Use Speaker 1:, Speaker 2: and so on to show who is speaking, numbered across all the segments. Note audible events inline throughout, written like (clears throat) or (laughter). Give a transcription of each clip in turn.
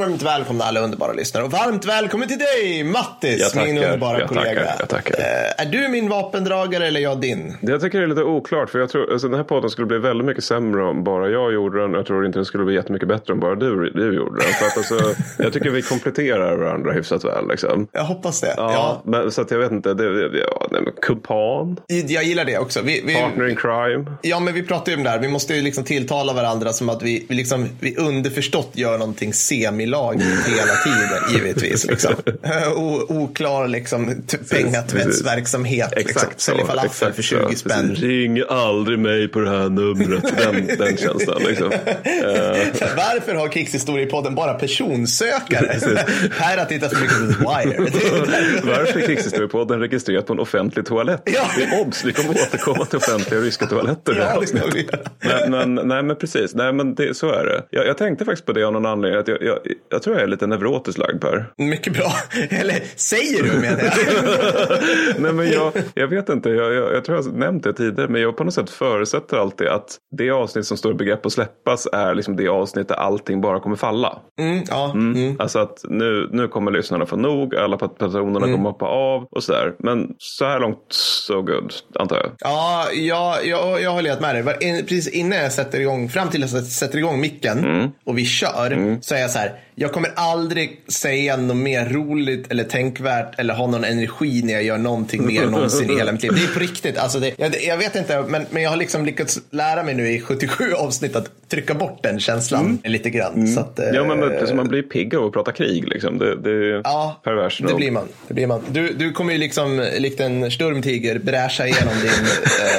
Speaker 1: varmt välkomna alla underbara lyssnare och varmt välkommen till dig Mattis,
Speaker 2: Jag tackar,
Speaker 1: min underbara
Speaker 2: jag
Speaker 1: kollega.
Speaker 2: tackar, jag tackar.
Speaker 1: Eh, är du min vapendragare eller jag din?
Speaker 2: Det jag tycker det är lite oklart för jag tror alltså, den här podden skulle bli väldigt mycket sämre om bara jag gjorde den. Jag tror inte den skulle bli jättemycket bättre om bara du, du gjorde den. För att, alltså, (laughs) jag tycker vi kompletterar varandra hyfsat väl. Liksom.
Speaker 1: Jag hoppas det.
Speaker 2: Ja,
Speaker 1: Ja.
Speaker 2: Men, så att jag vet inte. Det, det- ja, nej, men kumpan,
Speaker 1: Jag gillar det också. Vi, vi,
Speaker 2: partner in crime.
Speaker 1: ja, men vi pratar ju om det här. Vi måste ju liksom tilltala varandra som att vi, vi, liksom, vi underförstått gör någonting semilagligt hela tiden, (laughs) givetvis. Liksom. O, oklar liksom, pengatvättsverksamhet. Liksom. Säljer falafel för
Speaker 2: så.
Speaker 1: 20 spänn.
Speaker 2: Ring aldrig mig på det här numret. Den, den känslan liksom. Eh,
Speaker 1: Varför har Krigshistoriepodden bara personsökare? (laughs) här har tittat för mycket på The Wire. (laughs)
Speaker 2: Varför är krigshistoriepodden registrerat på en offentlig toalett?
Speaker 1: Ja.
Speaker 2: Det är obs, vi kommer återkomma till offentliga ryska toaletter.
Speaker 1: ja.
Speaker 2: Men, men, nej men precis, nej men det, så är det. Jag, jag tänkte faktiskt på det av någon anledning. Att jag, jag, jag tror jag är lite neurotiskt lagd Per.
Speaker 1: Mycket bra. (laughs) Eller säger du menar jag. (laughs)
Speaker 2: nej men jag, jag vet inte, jag, jag, jag tror jag har nämnt det tidigare. Men jag på något sätt förutsätter alltid att det avsnitt som står i begrepp att släppas är liksom det avsnitt där allting bara kommer falla.
Speaker 1: Mm, ja, mm.
Speaker 2: Alltså att nu, nu kommer lyssnarna få nog, alla personerna kommer hoppa av och sådär. Men så här långt so good, antar jag.
Speaker 1: Ja, jag, jag, jag har legat med dig. Precis innan jag sätter igång, fram till att jag sätter igång micken och vi kör, så är jag så här. Jag kommer aldrig säga något mer roligt eller tänkvärt eller ha någon energi när jag gör någonting mer någonsin i hela mitt liv. Det är på riktigt. Alltså det, jag, jag vet inte, men, men jag har liksom lyckats lära mig nu i 77 avsnitt att trycka bort den känslan lite grann. Så att, eh,
Speaker 2: Ja, men alltså, man blir pigg av att prata krig liksom. Det, det är
Speaker 1: Ja,
Speaker 2: pervers
Speaker 1: det blir man. Det blir man. Du, du kommer ju liksom likt en sturmtiger bräscha igenom din, (laughs)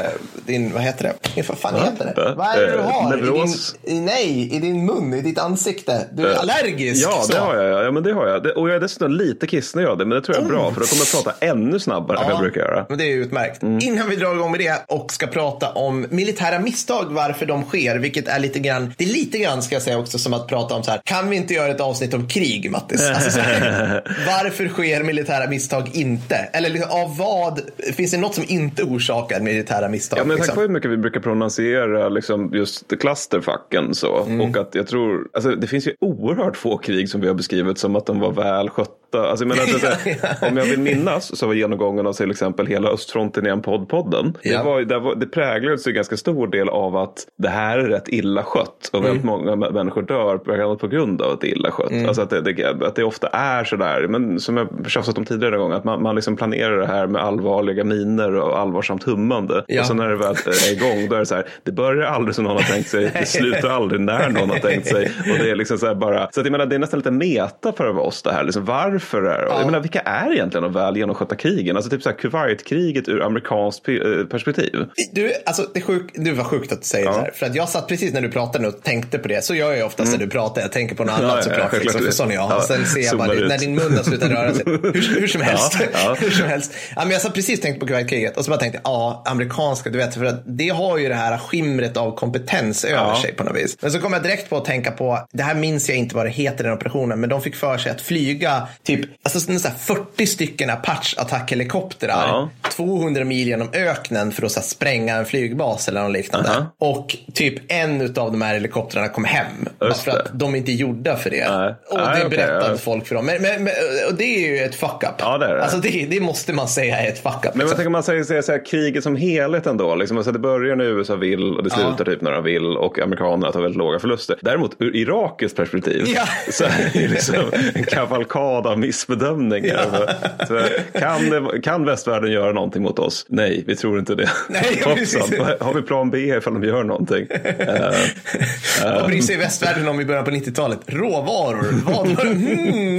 Speaker 1: eh, din vad heter det? Vad fan heter det?
Speaker 2: Va?
Speaker 1: Vad är det du
Speaker 2: Eh,
Speaker 1: har? I
Speaker 2: neuros?
Speaker 1: din, i, nej, i din mun, i ditt ansikte. Du är allergisk.
Speaker 2: Ja,
Speaker 1: så.
Speaker 2: det har jag. Ja, men det har jag. Det, och jag är dessutom lite kissnödig av det, men det tror jag är bra. För då kommer jag prata ännu snabbare än
Speaker 1: Ja,
Speaker 2: jag brukar göra.
Speaker 1: Men det är utmärkt.
Speaker 2: Mm.
Speaker 1: Innan vi drar igång med det och ska prata om militära misstag, varför de sker, vilket är lite grann, det är lite grann ska jag säga också som att prata om så här, kan vi inte göra ett avsnitt om krig, Mattis? Alltså, så här, (laughs) varför sker militära misstag inte? Eller liksom, av vad, finns det något som inte orsakar militära misstag?
Speaker 2: Ja, men tack
Speaker 1: liksom?
Speaker 2: för hur mycket vi brukar pronunciera liksom, just clusterfacken så.
Speaker 1: Mm.
Speaker 2: Och att jag tror, alltså, det finns ju oerhört få krig som vi har beskrivit som att de var väl skötta. Alltså, jag menar, att det- (laughs) om jag vill minnas så var genomgången av till exempel hela östfronten i en podd-podden.
Speaker 1: Ja.
Speaker 2: Det, var, det, var, det präglades ju ganska stor del av att det här är rätt illa skött. Och
Speaker 1: Mm.
Speaker 2: väldigt många mä- människor dör på grund av att det är illa skött.
Speaker 1: Mm.
Speaker 2: Alltså att det, det, att det ofta är sådär, men som jag tjafsat om tidigare en gång, att man, man liksom planerar det här med allvarliga miner och allvarsamt hummande.
Speaker 1: Ja.
Speaker 2: Och sen när det väl är igång, då är det så här, det börjar aldrig som någon har tänkt sig, det slutar aldrig när någon har tänkt sig. Och det är liksom så bara, så att jag menar, det är nästan lite meta för oss det här. Liksom, varför är det?
Speaker 1: Ja.
Speaker 2: Jag menar, vilka är egentligen de väl genomskötta krigen? Alltså typ så här Kuwaitkriget ur amerikanskt eh, perspektiv.
Speaker 1: Du, alltså, det, är sjuk, det var sjukt att du säger
Speaker 2: Ja.
Speaker 1: det här. För att jag satt precis när du pratade och tänkte på det. Så gör jag oftast när du pratar. Jag tänker på något
Speaker 2: Mm. Ja,
Speaker 1: annat
Speaker 2: ja,
Speaker 1: såklart.
Speaker 2: självklart.
Speaker 1: liksom, för sån är jag.
Speaker 2: Ja,
Speaker 1: Och sen ser jag bara
Speaker 2: ut.
Speaker 1: när din mun har slutat röra sig. (laughs) Hur, hur som helst.
Speaker 2: Ja, ja. (laughs)
Speaker 1: hur som helst. Ja, men jag satt precis och tänkte på Kuwaitkriget. Och så bara tänkte ja, amerikanska, du vet. För att det har ju det här skimret av kompetens över
Speaker 2: Ja.
Speaker 1: sig på något vis. Men så kom jag direkt på att tänka på, det här minns jag inte vad det heter den operationen. Men de fick för sig att flyga typ alltså, så här 40 stycken Apache-attackhelikoptrar.
Speaker 2: Ja.
Speaker 1: 200 mil genom öknen för att så här, spränga en flygbas eller något liknande.
Speaker 2: Aha.
Speaker 1: Och typ en av de här helikoptrarna kom hem.
Speaker 2: Just
Speaker 1: för
Speaker 2: det.
Speaker 1: att de inte är gjorda för det.
Speaker 2: Nej.
Speaker 1: Och
Speaker 2: Nej,
Speaker 1: det
Speaker 2: okej,
Speaker 1: berättade
Speaker 2: ja.
Speaker 1: folk för dem. Men, men, men, och det är ju ett fuck up.
Speaker 2: Ja, det det.
Speaker 1: Alltså det, det måste man säga är ett fuck up.
Speaker 2: Men
Speaker 1: liksom.
Speaker 2: jag tänker man säger, så här, kriget som helhet ändå. Liksom, alltså det börjar när USA vill och det slutar typ när de vill och amerikanerna tar väldigt låga förluster. Däremot ur Irakis perspektiv
Speaker 1: Ja.
Speaker 2: så är det liksom en kavalkad av missbedömningar. Så, kan, kan västvärlden göra någonting mot oss? Nej, vi tror inte det.
Speaker 1: Nej.
Speaker 2: Har vi plan B ifall de gör någonting? Eh, (laughs)
Speaker 1: Vad bryr sig västvärlden om i början på 90-talet? Råvaror. Vad? (laughs) Mm.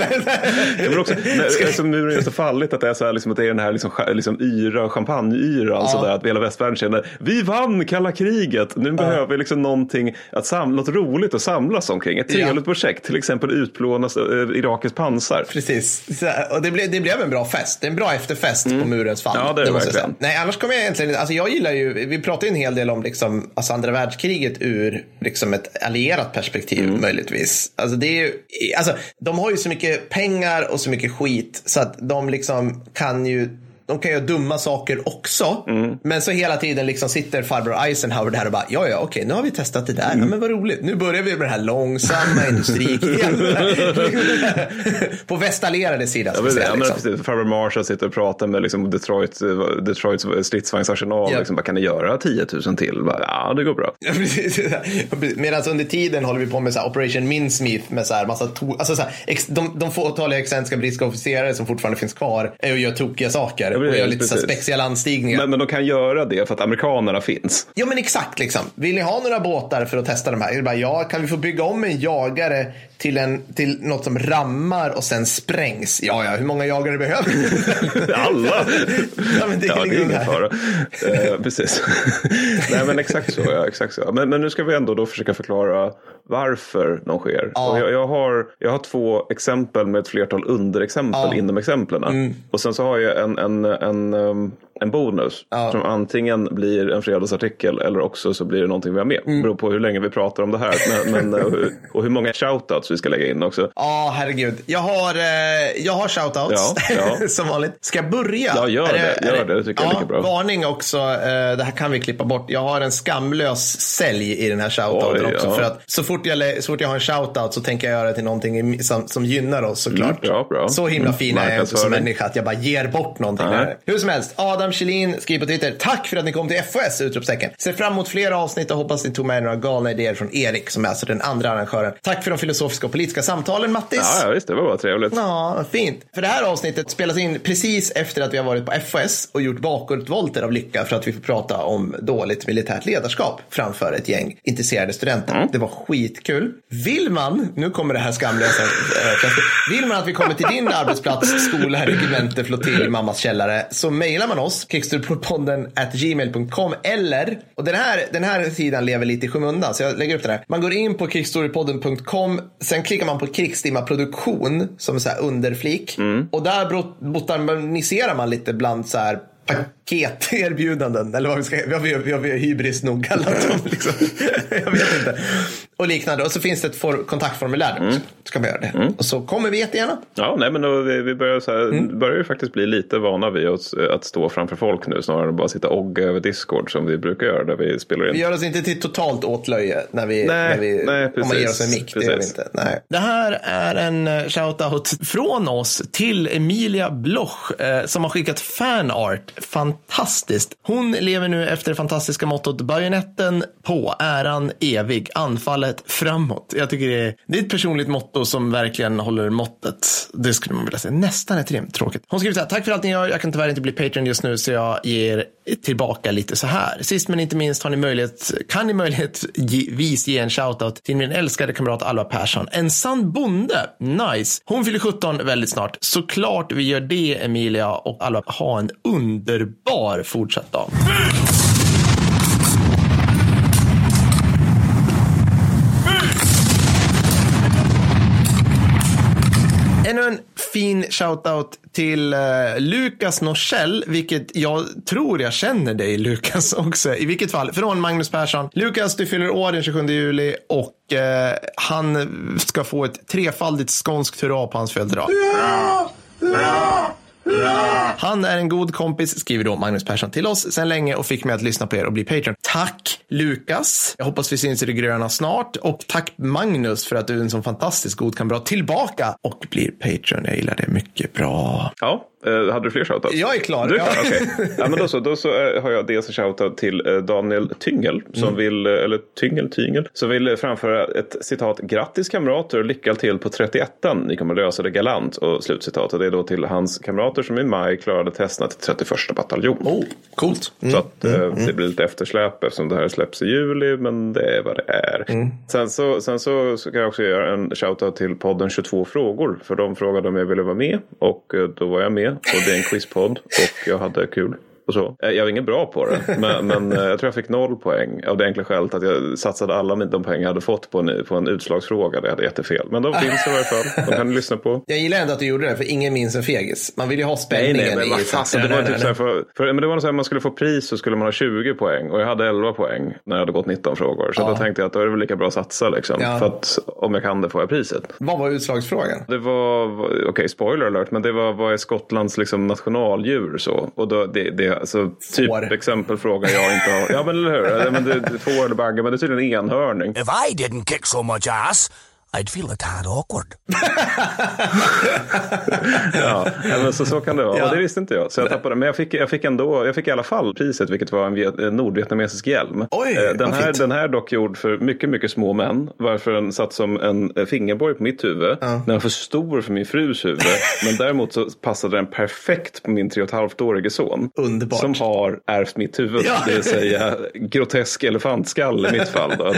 Speaker 2: Ja, men också, när, alltså, muren är så fallit att det är, så här, liksom, att det är den här liksom, liksom, yra, champagneyra. Alltså där, att hela västvärlden känner vi vann kalla kriget. Nu behöver vi liksom någonting att sam- något roligt att samlas omkring. Ett trevligt
Speaker 1: Ja.
Speaker 2: projekt. Till exempel utplåna äh, Irakens pansar.
Speaker 1: Precis. Så, och det, blev, det blev en bra fest. Det är en bra efterfest på murens fall.
Speaker 2: Mm. Ja, det det
Speaker 1: måste jag. Nej, annars kommer jag egentligen... Alltså jag gillar ju... Vi pratar ju en hel del om liksom, alltså andra världskriget ur liksom ett allierat perspektiv
Speaker 2: Mm.
Speaker 1: möjligtvis. Alltså det är ju... Alltså, de har ju så mycket pengar och så mycket skit så att de liksom kan ju de kan göra dumma saker också.
Speaker 2: Mm.
Speaker 1: Men så hela tiden liksom sitter farbror Eisenhower där och bara, ja ja okej, nu har vi testat det där,
Speaker 2: Mm.
Speaker 1: ja, men vad roligt. Nu börjar vi med den här långsamma industrikriget. (laughs) På västallierade sidan.
Speaker 2: Ja,
Speaker 1: säga,
Speaker 2: ja,
Speaker 1: liksom.
Speaker 2: precis. Farbror Marshall sitter och pratar med liksom, Detroit, Detroits stridsvagnsarsenal.
Speaker 1: Ja.
Speaker 2: Liksom, bara, kan ni göra 10 000 till? Bara, ja, det går bra. (laughs)
Speaker 1: Medan under tiden håller vi på med så här Operation Minsmith med så här massa to- alltså så här, ex- de, de fåtaliga excentriska brittiska officerare som fortfarande finns kvar är och gör tokiga saker Och gör lite så spexiga landstigningar.
Speaker 2: Men, men de kan göra det för att amerikanerna finns.
Speaker 1: Ja men exakt liksom. Vill ni ha några båtar för att testa de här? Bara, ja, kan vi få bygga om en jagare till, en, till något som rammar och sen sprängs? Ja, ja, hur många jagare behöver vi? (laughs)
Speaker 2: Alla! (laughs)
Speaker 1: ja, men det är,
Speaker 2: Ja, det är ingen fara. Eh, precis. (laughs) Nej, men exakt så. Ja, exakt så. Men, men nu ska vi ändå då försöka förklara varför de sker.
Speaker 1: Ja.
Speaker 2: Jag, jag, har, jag har två exempel med ett flertal underexempel
Speaker 1: Ja. Mm.
Speaker 2: inom exemplen. Och sen så har jag en, en, en, um, en bonus
Speaker 1: Ja.
Speaker 2: som antingen blir en fredagsartikel eller också så blir det någonting vi har med.
Speaker 1: Mm.
Speaker 2: Beror på hur länge vi pratar om det här. Men, men, (laughs) eh, och hur- och hur många shoutouts vi ska lägga in också.
Speaker 1: Ja, herregud. Jag har, eh, jag har shoutouts
Speaker 2: Ja, ja. (laughs)
Speaker 1: som vanligt. Ska jag börja?
Speaker 2: Ja, gör
Speaker 1: Är
Speaker 2: det. Gör det. Det tycker jag är lika bra.
Speaker 1: Varning också. Eh, det här kan vi klippa bort. Jag har en skamlös sälj i den här shoutouten
Speaker 2: Oj,
Speaker 1: också. För att så fort, jag, så fort jag har en shoutout så tänker jag göra det till någonting som, som gynnar oss såklart.
Speaker 2: Mm, bra, bra.
Speaker 1: Så himla
Speaker 2: Mm,
Speaker 1: fin är jag inte som människa att jag bara ger bort någonting. Hur som helst, Adam Kjellin skriver på Twitter. Tack för att ni kom till FOS! Utropstecken. Ser fram emot flera avsnitt och hoppas ni tog med några galna idéer från Erik som är alltså den andra arrangören. Tack för de filosofiska och politiska samtalen Mattis.
Speaker 2: Ja, ja, visst. Det var bara trevligt.
Speaker 1: Ja, fint. För det här avsnittet spelas in precis efter att vi har varit på FOS och gjort bakåtvolter av lycka för att vi får prata om dåligt militärt ledarskap framför ett gäng intresserade studenter. Det var skitkul. Vill man, nu kommer det här skamlösa, plötsligt. vill man att vi kommer till din arbetsplats, skola, regemente, flottilj, mammas källare så mejlar man oss, krigsturpodden at gmail.com eller, och den här, den här sidan lever lite i skymundan så jag lägger upp den här. Man går in på krigsstorypodden.com, sen klickar man på krigstimma produktion som så här underflik och där botaniserar man lite bland så här paketerbjudanden eller vad vi ska, vi har, vi har, vi har, hybris nog kallat dem. (laughs) Liksom. jag vet inte. Och liknande. Och så finns det ett for, kontaktformulär. Så kan vi göra det. Och så kommer vi jättegärna.
Speaker 2: Ja, nej, men då, vi, vi börjar, så här,
Speaker 1: Mm.
Speaker 2: börjar ju faktiskt bli lite vana vid att, att stå framför folk nu snarare än bara sitta och ogga över Discord som vi brukar göra där vi spelar in.
Speaker 1: Vi gör oss inte till totalt åtlöje när vi,
Speaker 2: Nej,
Speaker 1: när vi
Speaker 2: nej,
Speaker 1: om man ger oss en mick. Det gör vi inte. Nej. Det här är en eh, shoutout från oss till Emilia Bloch eh, som har skickat fanart. Fantastiskt. Hon lever nu efter det fantastiska mottot bajonetten på, äran evig, anfallet framåt. Jag tycker det är, det är ett personligt motto som verkligen håller måttet. Det skulle man vilja säga. Nästan ett rim. Tråkigt. Hon skriver så här. Tack för allt ni gör. Jag kan tyvärr inte bli Patreon just nu så jag ger tillbaka lite så här. Sist men inte minst har ni möjlighet, kan ni möjlighetvis ge en shoutout till min älskade kamrat Alva Persson. En sann bonde. Nice. Hon fyller 17 väldigt snart. Såklart vi gör det Emilia och Alva. Ha en underbar fortsatt dag. Fin shoutout till uh, Lukas Norsell, vilket jag tror jag känner dig Lukas (laughs) också. I vilket fall, från Magnus Persson. Lukas, du fyller år den 27 juli och eh, han ska få ett trefaldigt skånskt hurra på hans födelsedag. Han är en god kompis, skriver då Magnus Persson till oss sen länge och fick mig att lyssna på er och bli Patreon. Tack Lukas! Jag hoppas vi syns i det gröna snart och tack Magnus för att du är en sån fantastiskt god kamrat tillbaka och blir Patreon. Jag gillar det mycket bra.
Speaker 2: Ja, eh, hade du fler shoutouts?
Speaker 1: Jag är klar.
Speaker 2: Du är
Speaker 1: Ja.
Speaker 2: klar? Okej. Ja, men då så, då så eh, har jag dels en shoutout till eh, Daniel Tyngel, som
Speaker 1: Mm.
Speaker 2: vill, eller Tyngel, Tyngel, som vill framföra ett citat. Grattis kamrater och lycka till på 31 Ni kommer lösa det galant. Och slutcitat. Och det är då till hans kamrater som i maj klarade testerna till 31 bataljon.
Speaker 1: Oh, coolt.
Speaker 2: Så att eh, det blir lite eftersläp eftersom det här släpps i juli, men det är vad det är. Sen, så, sen så, kan jag också göra en shoutout till podden 22 frågor. För de frågade om jag ville vara med och då var jag med. Och det är en quizpodd och jag hade kul och så. Eh, jag var ingen bra på det, (laughs) men, men eh, jag tror jag fick noll poäng av det enkla skälet att jag satsade alla de pengar jag hade fått på en, på en utslagsfråga där jag hade jättefel. Men de (laughs) finns i varje fall, de kan du lyssna på.
Speaker 3: Jag gillar ändå att du gjorde det, för ingen minns en fegis. Man vill ju ha spänningen
Speaker 2: nej, nej, men,
Speaker 3: i
Speaker 2: alltså, det var typ så här för, för, men det var så här, man skulle få pris så skulle man ha 20 poäng och jag hade 11 poäng när jag hade gått 19 frågor. Så ja. då tänkte jag att då är det väl lika bra att satsa liksom. Ja. För att om jag kan det får jag priset.
Speaker 3: Vad var utslagsfrågan?
Speaker 2: Det var, okej okay, spoiler alert, men det var vad är Skottlands liksom, nationaldjur så? Och då, det, det, alltså, typ exempelfråga jag inte har. Ja men eller hur, men det, det, får eller bagge, men det är tydligen enhörning. If I didn't kick so much ass I'd feel a tad awkward. (laughs) ja, men så, så kan det vara. Ja. Och det visste inte jag. Så jag tappade. Men jag fick, jag fick ändå, jag fick i alla fall priset, vilket var en, en nordvietnamesisk hjälm.
Speaker 3: Oj,
Speaker 2: eh, den, här, den här är dock gjord för mycket, mycket små män. Varför den satt som en fingerborg på mitt huvud. Ja. Den var för stor för min frus huvud. (laughs) men däremot så passade den perfekt på min tre och ett halvt årige son.
Speaker 3: Underbart.
Speaker 2: Som har ärvt mitt huvud. Ja. Det vill säga (laughs) grotesk elefantskall i mitt fall. Då.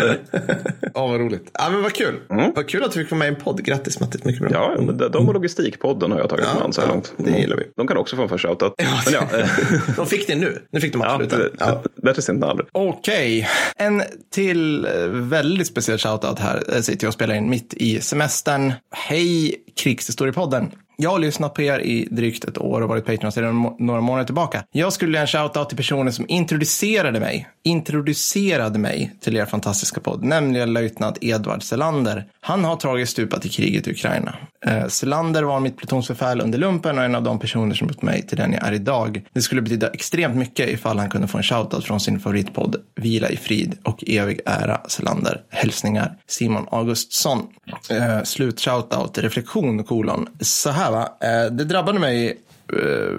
Speaker 3: ja, vad roligt. Ja, men vad kul. Mm. Vad kul att du fick vara med i en podd. Grattis Mattis, mycket bra.
Speaker 2: Ja, men de och Logistikpodden har jag tagit ja, så här ja, långt.
Speaker 3: Det gillar vi.
Speaker 2: De kan också få en första shoutout. Ja, (laughs)
Speaker 3: de fick det nu. Nu fick de absolut ja, det.
Speaker 2: Ja. Bättre sent än aldrig.
Speaker 1: Okej, okay. en till eh, väldigt speciell shoutout här. Jag sitter jag och spelar in mitt i semestern. Hej Krigshistoriepodden. Jag har lyssnat på er i drygt ett år och varit Patreon sedan några månader tillbaka. Jag skulle vilja en shoutout till personen som introducerade mig, introducerade mig till er fantastiska podd, nämligen löjtnant Edvard Selander. Han har tragiskt stupat i kriget i Ukraina. Eh, Selander var mitt plutonsbefäl under lumpen och en av de personer som gjort mig till den jag är idag. Det skulle betyda extremt mycket ifall han kunde få en shoutout från sin favoritpodd Vila i frid och evig ära Selander. Hälsningar Simon Augustsson. Eh, slut shoutout, reflektion kolon. Så här va, eh, det drabbade mig eh,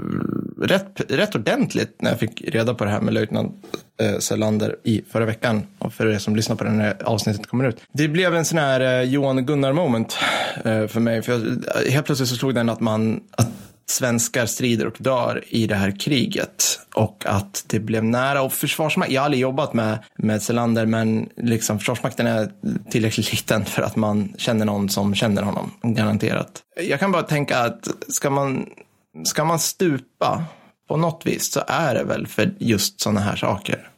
Speaker 1: rätt, rätt ordentligt när jag fick reda på det här med löjtnant eh, Selander i förra veckan. Och för er som lyssnar på den här avsnittet kommer ut. Det blev en sån här eh, Johan Gunnar moment eh, för mig. För jag, eh, helt plötsligt så slog den att man, att svenskar strider och dör i det här kriget. Och att det blev nära. Och Försvarsmakten, jag har aldrig jobbat med, med Selander, men liksom Försvarsmakten är tillräckligt liten för att man känner någon som känner honom, garanterat. Jag kan bara tänka att ska man, ska man stupa på något vis så är det väl för just sådana här saker.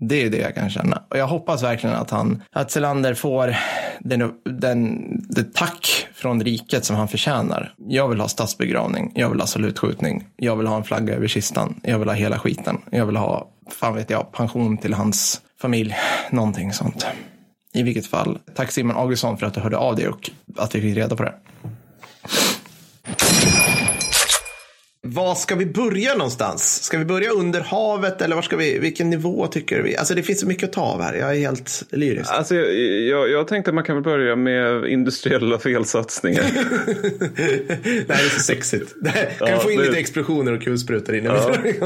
Speaker 1: Det är det jag kan känna. Och jag hoppas verkligen att han, att Selander får den, den, det tack från riket som han förtjänar. Jag vill ha statsbegravning, jag vill ha salutskjutning, jag vill ha en flagga över kistan, jag vill ha hela skiten. Jag vill ha, fan vet jag, pension till hans familj, någonting sånt. I vilket fall, tack Simon Augustsson för att du hörde av dig och att vi fick reda på det.
Speaker 3: Var ska vi börja någonstans? Ska vi börja under havet eller var ska vi, vilken nivå tycker vi? Alltså det finns så mycket att ta av här. Jag är helt lyrisk.
Speaker 2: Alltså, jag, jag, jag tänkte att man kan väl börja med industriella felsatsningar.
Speaker 3: Nej, (laughs) det är så sexigt. Kan ja, vi få in det... lite explosioner och kulsprutor innan ja. vi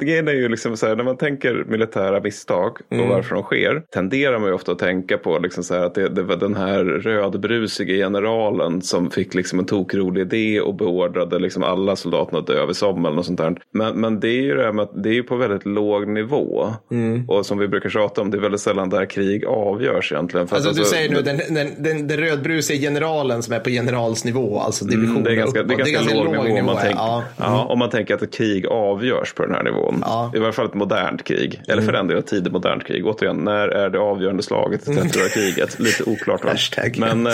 Speaker 2: grejen är ju liksom så här, när man tänker militära misstag och mm. varför de sker tenderar man ju ofta att tänka på liksom så här, att det, det, var den här rödbrusige generalen som fick liksom en tokrolig idé och beordrade liksom alla soldaterna att dö över sommaren och sånt där. Men, men det är ju det här med att det är på väldigt låg nivå mm. och som vi brukar tjata om, det är väldigt sällan där krig avgörs egentligen.
Speaker 3: Alltså, alltså, du säger nu den, den, den, den rödbrusige generalen som är på generalsnivå, alltså divisionen mm,
Speaker 2: det är ganska, det är ganska, det är ganska låg, låg nivå. nivå man tänker, ja. ja. om man tänker att ett krig avgörs på den här nivån. Ja. I varje fall ett modernt krig. Eller mm. för den delen tidigt modernt krig. Återigen, när är det avgörande slaget i 30 kriget? Lite oklart.
Speaker 3: Hashtag.
Speaker 2: Men, eh,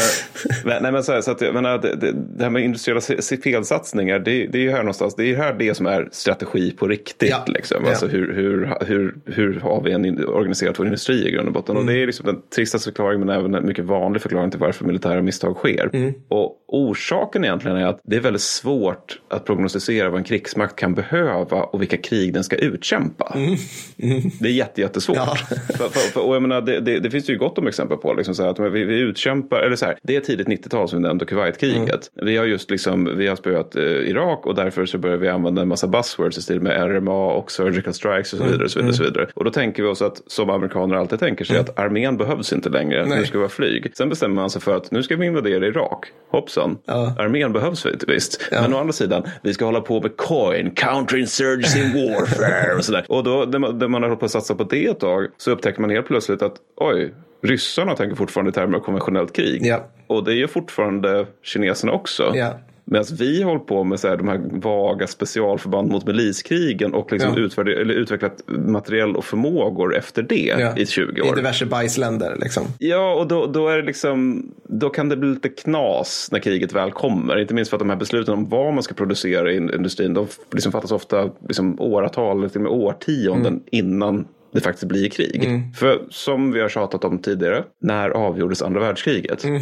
Speaker 2: nej, men så, här, så att, menar, det, det, det, här med industriella felsatsningar. Det, det är ju här någonstans. Det är här det som är strategi på riktigt. Ja. Liksom. Alltså, ja. hur, hur, hur, hur har vi en organiserat vår industri i grund och botten? Mm. Och det är liksom den tristaste förklaringen men även en mycket vanlig förklaring till varför militära misstag sker. Mm. Och orsaken egentligen är att det är väldigt svårt att prognostisera vad en krigsmakt kan behöva och vilka krig den ska utkämpa. Mm. Mm. Det är jätte, jättesvårt. Ja. (laughs) för, för, för, och jag menar, det, det, det, finns ju gott om exempel på liksom så här, att vi, vi utkämpar, eller så här, det är tidigt 90-tal som vi nämnde Kuwaitkriget. Mm. Vi har just liksom, vi har spöat eh, Irak och därför så börjar vi använda en massa buzzwords i stil med RMA och surgical strikes och så vidare. Och så vidare, och så mm. vidare. Och då tänker vi oss att, som amerikaner alltid tänker sig, mm. att armén behövs inte längre. Nej. Nu ska vi ha flyg. Sen bestämmer man sig för att nu ska vi invadera Irak. Hoppsan, ja. armén behövs visst. Ja. Men å andra sidan, vi ska hålla på med coin, counterinsurgency (laughs) warfare och sådär. Och då när man, när man har hållit på att satsa på det ett tag så upptäcker man helt plötsligt att oj, ryssarna tänker fortfarande i termer av konventionellt krig.
Speaker 1: Ja.
Speaker 2: Och det är ju fortfarande kineserna också.
Speaker 1: Ja.
Speaker 2: Medan vi håller på med så här, de här vaga specialförband mot miliskrigen och liksom
Speaker 1: Ja.
Speaker 2: utvärder- eller utvecklat materiell och förmågor efter det
Speaker 1: Ja.
Speaker 2: i 20
Speaker 1: I
Speaker 2: år.
Speaker 1: diverse bajsländer liksom.
Speaker 2: Ja, och då, då är det liksom, då kan det bli lite knas när kriget väl kommer. Inte minst för att de här besluten om vad man ska producera i industrin, de liksom fattas ofta liksom åratal, eller till och med årtionden
Speaker 1: Mm.
Speaker 2: innan det faktiskt blir krig. För som vi har tjatat om tidigare, när avgjordes andra världskriget?
Speaker 1: Mm.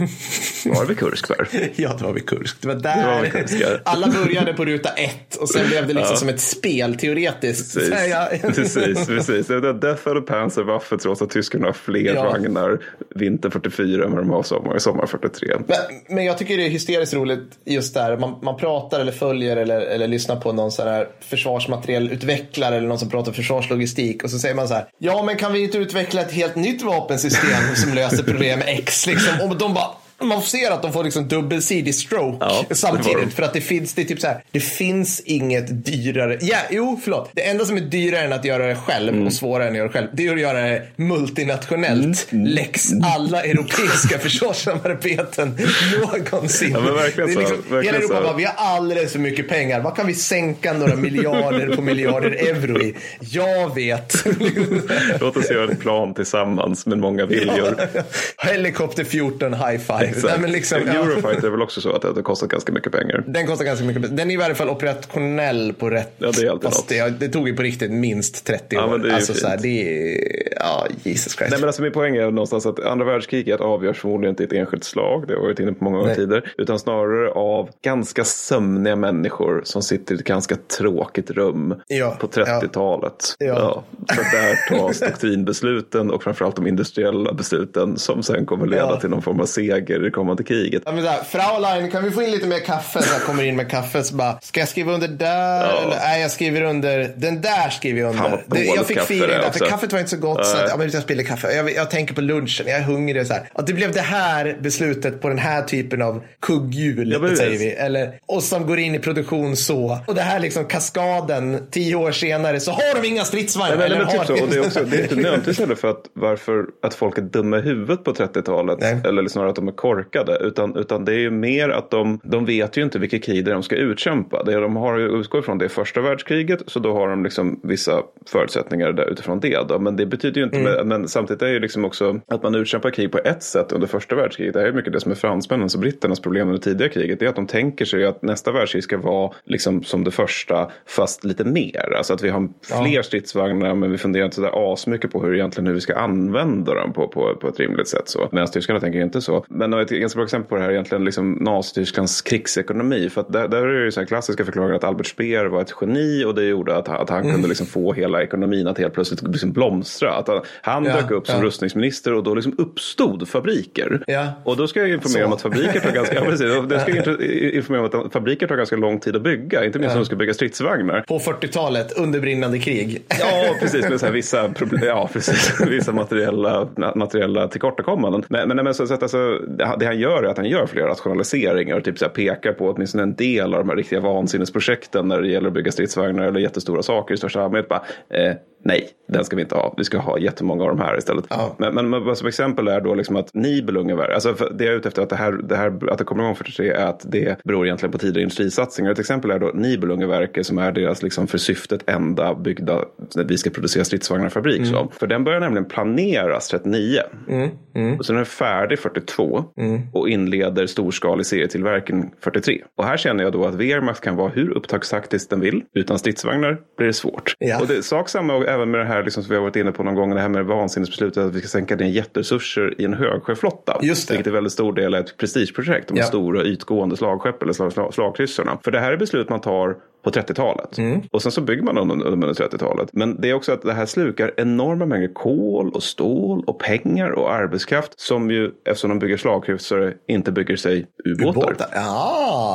Speaker 2: Var det vid Kursk där? (laughs)
Speaker 1: Ja, det var vid Kursk. Det var
Speaker 2: Det
Speaker 1: där
Speaker 2: var vid Kursk, ja. (laughs)
Speaker 1: alla började på ruta ett och sen blev det liksom som ett spel teoretiskt.
Speaker 2: Precis,
Speaker 1: ja. (laughs)
Speaker 2: precis, precis. Det Death of the Panzerwaffe trots att tyskarna har fler
Speaker 1: Ja.
Speaker 2: vagnar vinter 44 än vad de har sommar, sommar 43.
Speaker 1: Men, men jag tycker det är hysteriskt roligt just där. Man, man pratar eller följer eller, eller lyssnar på någon sån här försvarsmaterielutvecklare eller någon som pratar försvarslogistik och så säger man så här. Ja, men kan vi inte utveckla ett helt nytt vapensystem som löser problem X? Liksom? Och de bara man ser att de får liksom dubbelsidig stroke
Speaker 2: Ja,
Speaker 1: samtidigt. För att det finns, det typ så här, det finns inget dyrare. Ja, jo, förlåt. Det enda som är dyrare än att göra det själv
Speaker 2: Mm.
Speaker 1: och svårare än att göra det själv, det är att göra det multinationellt. Lex alla europeiska (laughs) försvarssamarbeten någonsin.
Speaker 2: Ja, men verkligen
Speaker 1: det är
Speaker 2: så.
Speaker 1: liksom,
Speaker 2: Verkligen
Speaker 1: hela Europa
Speaker 2: så.
Speaker 1: bara, vi har alldeles för mycket pengar. Vad kan vi sänka några miljarder på miljarder euro i? Jag vet.
Speaker 2: Låt oss göra ett plan tillsammans med många viljor. (laughs)
Speaker 1: Helikopter 14 high five.
Speaker 2: Exakt.
Speaker 1: Nej, men liksom, ja.
Speaker 2: Eurofighter är väl också så att det har kostat ganska mycket pengar.
Speaker 1: Den kostar ganska mycket. Den är i varje fall operationell på rätt.
Speaker 2: Ja, det är alltid
Speaker 1: fast det, det tog ju på riktigt minst 30 år.
Speaker 2: Ja, men det är
Speaker 1: alltså, så här, det är, ja, Jesus Christ.
Speaker 2: Nej, men alltså min poäng är någonstans att andra världskriget avgörs förmodligen inte i ett enskilt slag. Det har jag varit inne på många gånger tidigare. Utan snarare av ganska sömniga människor som sitter i ett ganska tråkigt rum
Speaker 1: Ja,
Speaker 2: på 30-talet.
Speaker 1: Ja.
Speaker 2: För där tas (laughs) doktrinbesluten och framförallt de industriella besluten som sen kommer leda
Speaker 1: Ja.
Speaker 2: till någon form av seger i det kommande kriget.
Speaker 1: Ja, men här, Fraulein, kan vi få in lite mer kaffe? Så jag kommer in med kaffe så bara, ska jag skriva under där?
Speaker 2: Ja.
Speaker 1: Eller, nej, jag skriver under, den där skriver jag under. Det, jag fick feeling
Speaker 2: det är
Speaker 1: där, för kaffet var inte så gott. Så att, ja, men jag spiller kaffe. Jag, jag tänker på lunchen, jag är hungrig. Så här. Att det blev det här beslutet på den här typen av kugghjul,
Speaker 2: Ja,
Speaker 1: säger vi. Eller, och som går in i produktion så. Och det här liksom kaskaden, tio år senare, så har de inga stridsvagnar. Eller
Speaker 2: typ så. Och det, är också, det är inte nödvändigtvis heller för att, varför, att folk är dumma i huvudet på 30-talet.
Speaker 1: Nej.
Speaker 2: Eller snarare att de är korkade. Utan, utan det är ju mer att de, de vet ju inte vilket krig de ska utkämpa. Det de har ju utgått ifrån det är första världskriget. Så då har de liksom vissa förutsättningar där utifrån det. Då. Men det betyder ju inte,
Speaker 1: Mm.
Speaker 2: men samtidigt är det ju liksom också att man utkämpar krig på ett sätt under första världskriget. Det här är mycket det som är fransmännens och britternas problem under tidiga kriget. Det är att de tänker sig att nästa världskrig ska vara liksom som det första fast lite mer. Alltså att vi har fler stridsvagnar men vi funderar inte sådär asmycket på hur egentligen hur vi ska använda dem på, på, på ett rimligt sätt. Så. Medan tyskarna tänker inte så. Men ett ganska bra exempel på det här är egentligen liksom Nazitysklands krigsekonomi. För att där, där är det ju så här klassiska förklaringar att Albert Speer var ett geni och det gjorde att, att han kunde liksom få hela ekonomin att helt plötsligt liksom blomstra. Att han, han
Speaker 1: Ja,
Speaker 2: dök upp som
Speaker 1: ja.
Speaker 2: rustningsminister och då liksom uppstod fabriker.
Speaker 1: Ja.
Speaker 2: Och då ska jag informera
Speaker 1: Så.
Speaker 2: om att fabriker tar ganska, (laughs) ja, då ska jag informera om att fabriker tar ganska lång tid att bygga. Inte minst om de ska bygga stridsvagnar.
Speaker 1: På 40-talet, under brinnande krig.
Speaker 2: Ja, (laughs) precis. Med så vissa, problem, ja, precis, (laughs) vissa materiella, materiella tillkortakommanden. Men, men, men så, så att alltså, det det han gör är att han gör flera rationaliseringar och typ så här pekar på åtminstone en del av de här riktiga vansinnesprojekten när det gäller att bygga stridsvagnar eller jättestora saker i största allmänhet. Bara, eh, nej, den ska vi inte ha. Vi ska ha jättemånga av de här istället.
Speaker 1: Ja.
Speaker 2: Men, men, men som exempel är då liksom att Nibelungenverk, alltså för det jag är ute efter att det här, det här att det kommer igång 43 är att det beror egentligen på tidigare industrisatsningar. Ett exempel är då Nibelungenverket som är deras liksom för syftet enda byggda, vi ska producera stridsvagnarfabrik. Så. För den börjar nämligen planeras 39. Och sen är den färdig 42 och inleder storskalig serietillverkning 43. Och här känner jag då att Wehrmacht kan vara hur upptagstaktiskt den vill. Utan stridsvagnar blir det svårt.
Speaker 1: Ja.
Speaker 2: Och det sak samma även med det här liksom som vi har varit inne på någon gång, det här med vansinnesbeslutet att vi ska sänka ner jätteresurser i en högsjöflotta.
Speaker 1: Just det.
Speaker 2: Vilket är väldigt stor del är ett prestigeprojekt. De
Speaker 1: Ja.
Speaker 2: stora ytgående slagskepp eller slag, slag, slagkryssarna. För det här är beslut man tar på 30-talet.
Speaker 1: Mm.
Speaker 2: Och sen så bygger man dem under, under 30-talet. Men det är också att det här slukar enorma mängder kol och stål och pengar och arbetskraft som ju, eftersom de bygger slagkryssare, inte bygger sig ubåtar.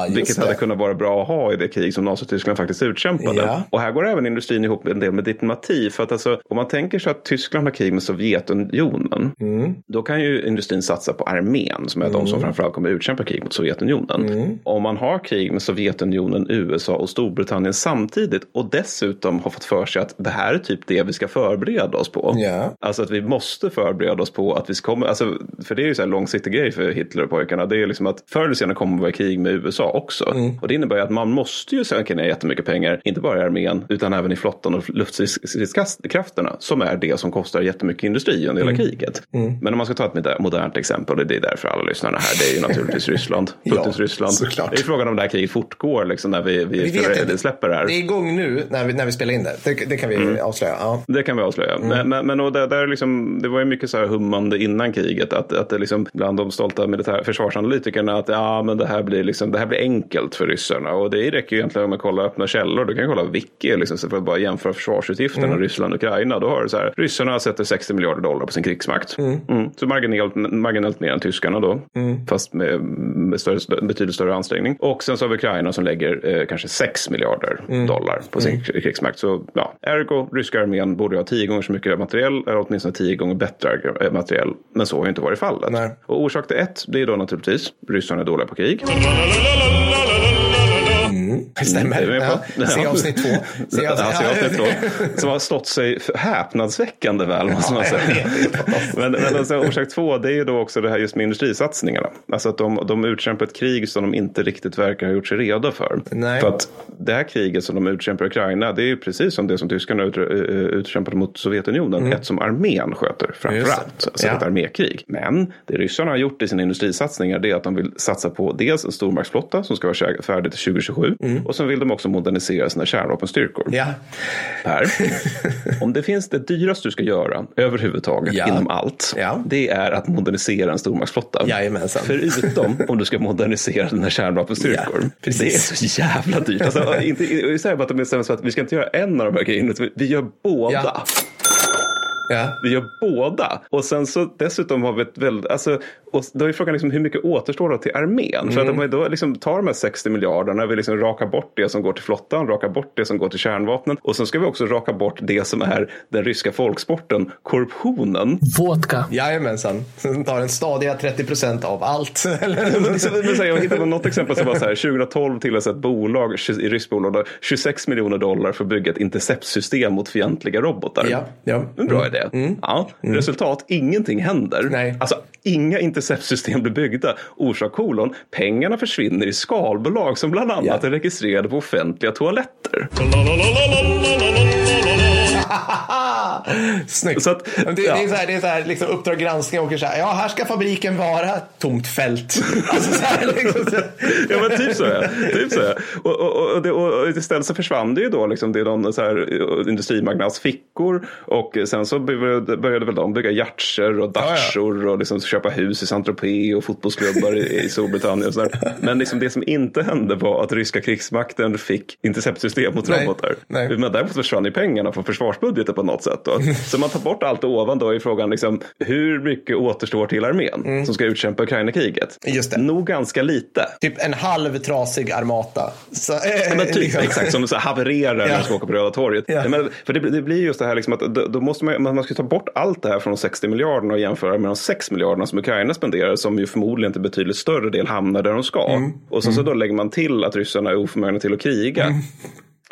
Speaker 1: Just
Speaker 2: Vilket
Speaker 1: det.
Speaker 2: hade kunnat vara bra att ha i det krig som Nazityskland faktiskt utkämpade.
Speaker 1: Ja.
Speaker 2: Och här går även industrin ihop en del med diplomati. För att alltså, om man tänker sig att Tyskland har krig med Sovjetunionen.
Speaker 1: Mm.
Speaker 2: Då kan ju industrin satsa på armén som är de som framförallt kommer utkämpa krig mot Sovjetunionen.
Speaker 1: Mm.
Speaker 2: Om man har krig med Sovjetunionen, USA och Storbritannien Storbritannien samtidigt och dessutom har fått för sig att det här är typ det vi ska förbereda oss på.
Speaker 1: Ja.
Speaker 2: Alltså att vi måste förbereda oss på att vi kommer, alltså, för det är ju så här långsiktig grej för Hitler och pojkarna. Det är liksom att förr eller senare kommer vi vara i krig med USA också.
Speaker 1: Mm.
Speaker 2: Och det innebär ju att man måste ju sänka ner jättemycket pengar, inte bara i armén utan även i flottan och luftstridskrafterna som är det som kostar jättemycket industri under hela
Speaker 1: Mm.
Speaker 2: kriget. Men om man ska ta ett modernt exempel, och det är därför alla lyssnarna här, det är ju naturligtvis (laughs) Ryssland. Putins
Speaker 1: Ja,
Speaker 2: Ryssland.
Speaker 1: såklart.
Speaker 2: Det är frågan om det här kriget fortgår liksom, när vi, vi,
Speaker 1: Vi vet inte.
Speaker 2: släpper det här.
Speaker 1: Det är igång nu när vi, när vi spelar in det. Det, det kan vi
Speaker 2: Mm.
Speaker 1: avslöja. Ja.
Speaker 2: Det kan vi avslöja. Men, men, men och det, där liksom, det var ju mycket så här hummande innan kriget. Att, att det liksom, bland de stolta militär, försvarsanalytikerna att ja, men det, här blir liksom, det här blir enkelt för ryssarna. Och det räcker ju egentligen med att kolla öppna källor. Du kan kolla Wiki liksom, så för att bara jämföra försvarsutgifterna Ryssland och Ukraina. Då har du så här, ryssarna sätter 60 miljarder dollar på sin krigsmakt. Mm. Så marginellt, marginellt mer än tyskarna då. Fast med, med större, betydligt större ansträngning. Och sen så har vi Ukraina som lägger eh, kanske 6 miljarder dollar på sin krigsmakt. Så ja, ergo, ryska armén borde ha tio gånger så mycket materiell, eller åtminstone tio gånger bättre eh, materiell. Men så har ju inte varit fallet.
Speaker 1: Nej.
Speaker 2: Och orsak till ett, det är då naturligtvis ryssarna är dåliga på krig.
Speaker 1: Stämmer.
Speaker 2: Vi med på?
Speaker 1: Ja. Se avsnitt två. Se
Speaker 2: Ja, se avsnitt två.
Speaker 1: Ja.
Speaker 2: Som har stått sig häpnadsväckande väl måste man
Speaker 1: Ja,
Speaker 2: säga.
Speaker 1: det.
Speaker 2: Men, men alltså, orsak två det är ju då också det här just med industrisatsningarna. Alltså att de, de utkämpar ett krig som de inte riktigt verkar ha gjort sig redo för.
Speaker 1: Nej.
Speaker 2: För att det här kriget som de utkämpar i Ukraina det är ju precis som det som tyskarna ut, eh, utkämpade mot Sovjetunionen. Ett som armén sköter framförallt.
Speaker 1: det.
Speaker 2: Alltså
Speaker 1: Ja.
Speaker 2: ett armékrig. Men det ryssarna har gjort i sina industrisatsningar det är att de vill satsa på dels en stormaktsflotta som ska vara färdig till 2027. Och sen vill de också modernisera sina kärnvapenstyrkor.
Speaker 1: Ja.
Speaker 2: Per, (laughs) om det finns det dyraste du ska göra överhuvudtaget
Speaker 1: Ja.
Speaker 2: inom allt.
Speaker 1: Ja.
Speaker 2: Det är att modernisera en stormaktsflotta.
Speaker 1: Jajamensan.
Speaker 2: Förutom (laughs) om du ska modernisera dina kärnvapenstyrkor.
Speaker 1: Ja, precis.
Speaker 2: Det är så jävla dyrt. Alltså, (laughs) inte, säger bara att de sig för att vi ska inte göra en av de här grejerna. Vi gör båda.
Speaker 1: Ja.
Speaker 2: Vi gör båda. Och sen så dessutom har vi ett väldigt, alltså, och då är frågan liksom hur mycket återstår då till armén? För att om vi då liksom tar de här 60 miljarderna, vi liksom rakar bort det som går till flottan, rakar bort det som går till kärnvapnen och sen ska vi också raka bort det som är den ryska folksporten, korruptionen.
Speaker 4: Vodka.
Speaker 1: Jajamensan. Sen tar den stadiga 30 procent av allt. (laughs)
Speaker 2: Jag hittade något exempel som var så här, 2012 tillåts ett bolag, i ryskt bolag, då, 26 miljoner dollar för att bygga ett interceptsystem mot fientliga robotar.
Speaker 1: Ja, ja.
Speaker 2: En bra idé. Ja. Resultat, ingenting händer.
Speaker 1: Nej.
Speaker 2: Alltså, inga interceptsystem blir byggda. Orsak kolon, pengarna försvinner i skalbolag som bland annat
Speaker 1: Ja.
Speaker 2: är registrerade på offentliga toaletter. (laughs)
Speaker 1: Snyggt.
Speaker 2: Så att,
Speaker 1: det,
Speaker 2: ja.
Speaker 1: det är så här, det är så här liksom Uppdrag granskning åker så här. Ja, här ska fabriken vara. Tomt fält. (laughs) Alltså så här, liksom, så.
Speaker 2: Ja men typ så. Ja. Typ så ja. och, och, och, det, och istället så försvann det ju då liksom, det är någon så här, eh, industrimagnats fickor och sen så började, började väl de bygga yachter och dachor och liksom köpa hus i Saint-Tropez och fotbollsklubbar i, i Storbritannien och sådär. Men liksom det som inte hände var att ryska krigsmakten fick interceptsystem mot
Speaker 1: Nej,
Speaker 2: robotar.
Speaker 1: nej.
Speaker 2: Men däremot försvann ju pengarna från försvarsbudgeten på något sätt. Då. (laughs) Så man tar bort allt ovan då är frågan liksom, hur mycket återstår till armén som ska utkämpa Ukraina-kriget?
Speaker 1: Just det.
Speaker 2: Nog ganska lite.
Speaker 1: Typ en halv trasig armata. Så,
Speaker 2: Ja, men typ,
Speaker 1: liksom.
Speaker 2: exakt, som så havererar när man ska åka på Röda torget.
Speaker 1: Ja.
Speaker 2: Men, för det, det blir just det här liksom att då, då måste man, man ska ta bort allt det här från de 60 miljarderna och jämföra med de 6 miljarderna som Ukraina spenderar som ju förmodligen till betydligt större del hamnar där de ska.
Speaker 1: Mm.
Speaker 2: Och sen så då lägger man till att ryssarna är oförmögna till att kriga.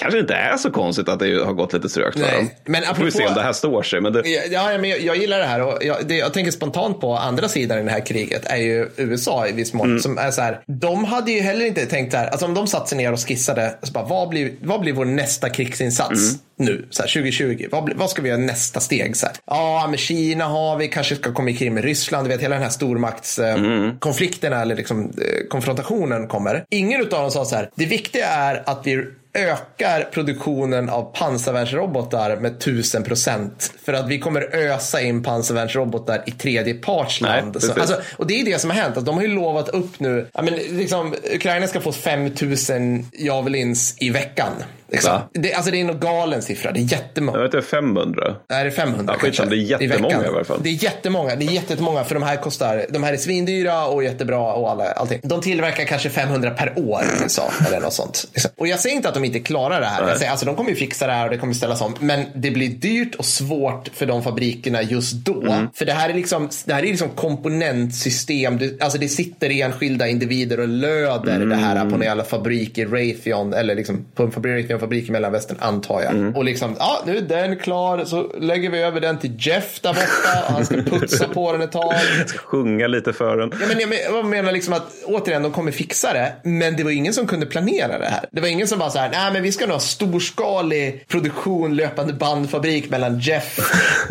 Speaker 2: Kanske inte är så konstigt att det har gått lite trögt för dem.
Speaker 1: men
Speaker 2: Får vi se
Speaker 1: apropå-
Speaker 2: om det här står sig. Men det,
Speaker 1: Ja, men jag, jag gillar det här och jag, det, jag tänker spontant på andra sidan i det här kriget är ju USA i viss mån.
Speaker 2: Mm.
Speaker 1: Som är så här, de hade ju heller inte tänkt så här, alltså om de satte sig ner och skissade, så bara, vad, blir, vad blir vår nästa krigsinsats
Speaker 2: Mm.
Speaker 1: nu, så här, 2020? Vad, vad ska vi göra nästa steg? Så Ja, med Kina har vi, kanske ska komma i krig med Ryssland, du vet hela den här stormaktskonflikterna
Speaker 2: Mm.
Speaker 1: eller liksom, eh, konfrontationen kommer. Ingen av dem sa så här, det viktiga är att vi ökar produktionen av pansarvärnsrobotar med 1000 procent. För att vi kommer ösa in pansarvärnsrobotar i tredje partsland.
Speaker 2: Nej,
Speaker 1: Så, alltså, och det är det som har hänt. Att de har ju lovat upp nu. Ja, men, liksom, Ukraina ska få 5000 Javelins i veckan. Liksom. Det, alltså det är en galen siffra. Det är jättemånga.
Speaker 2: Jag vet inte, 500?
Speaker 1: Nej, det är 500
Speaker 2: ja, kanske. Det är jättemånga i, i varje fall.
Speaker 1: Det är jättemånga. Det är jättemånga för de här kostar, de här är svindyra och jättebra och alla, allting. De tillverkar kanske 500 per år i USA eller något sånt. Liksom. Och jag säger inte att de inte klarar det här. Jag säger, alltså, de kommer ju fixa det här och det kommer ställas om. Men det blir dyrt och svårt för de fabrikerna just då. Mm. För det här är liksom, det här är liksom komponentsystem. alltså det sitter enskilda individer och löder mm. det här på en jävla fabrik i Raytheon eller liksom på en Raytheon-fabrik i Mellanvästern antar jag. Mm. Och liksom, ja nu är den klar så lägger vi över den till Jeff där borta och han ska putsa på den ett tag. (laughs)
Speaker 2: ska sjunga lite för den.
Speaker 1: Ja, men jag menar liksom att återigen, de kommer fixa det. Men det var ingen som kunde planera det här. Det var ingen som bara så här, nej men vi ska nog ha storskalig produktion, löpande bandfabrik mellan Jeff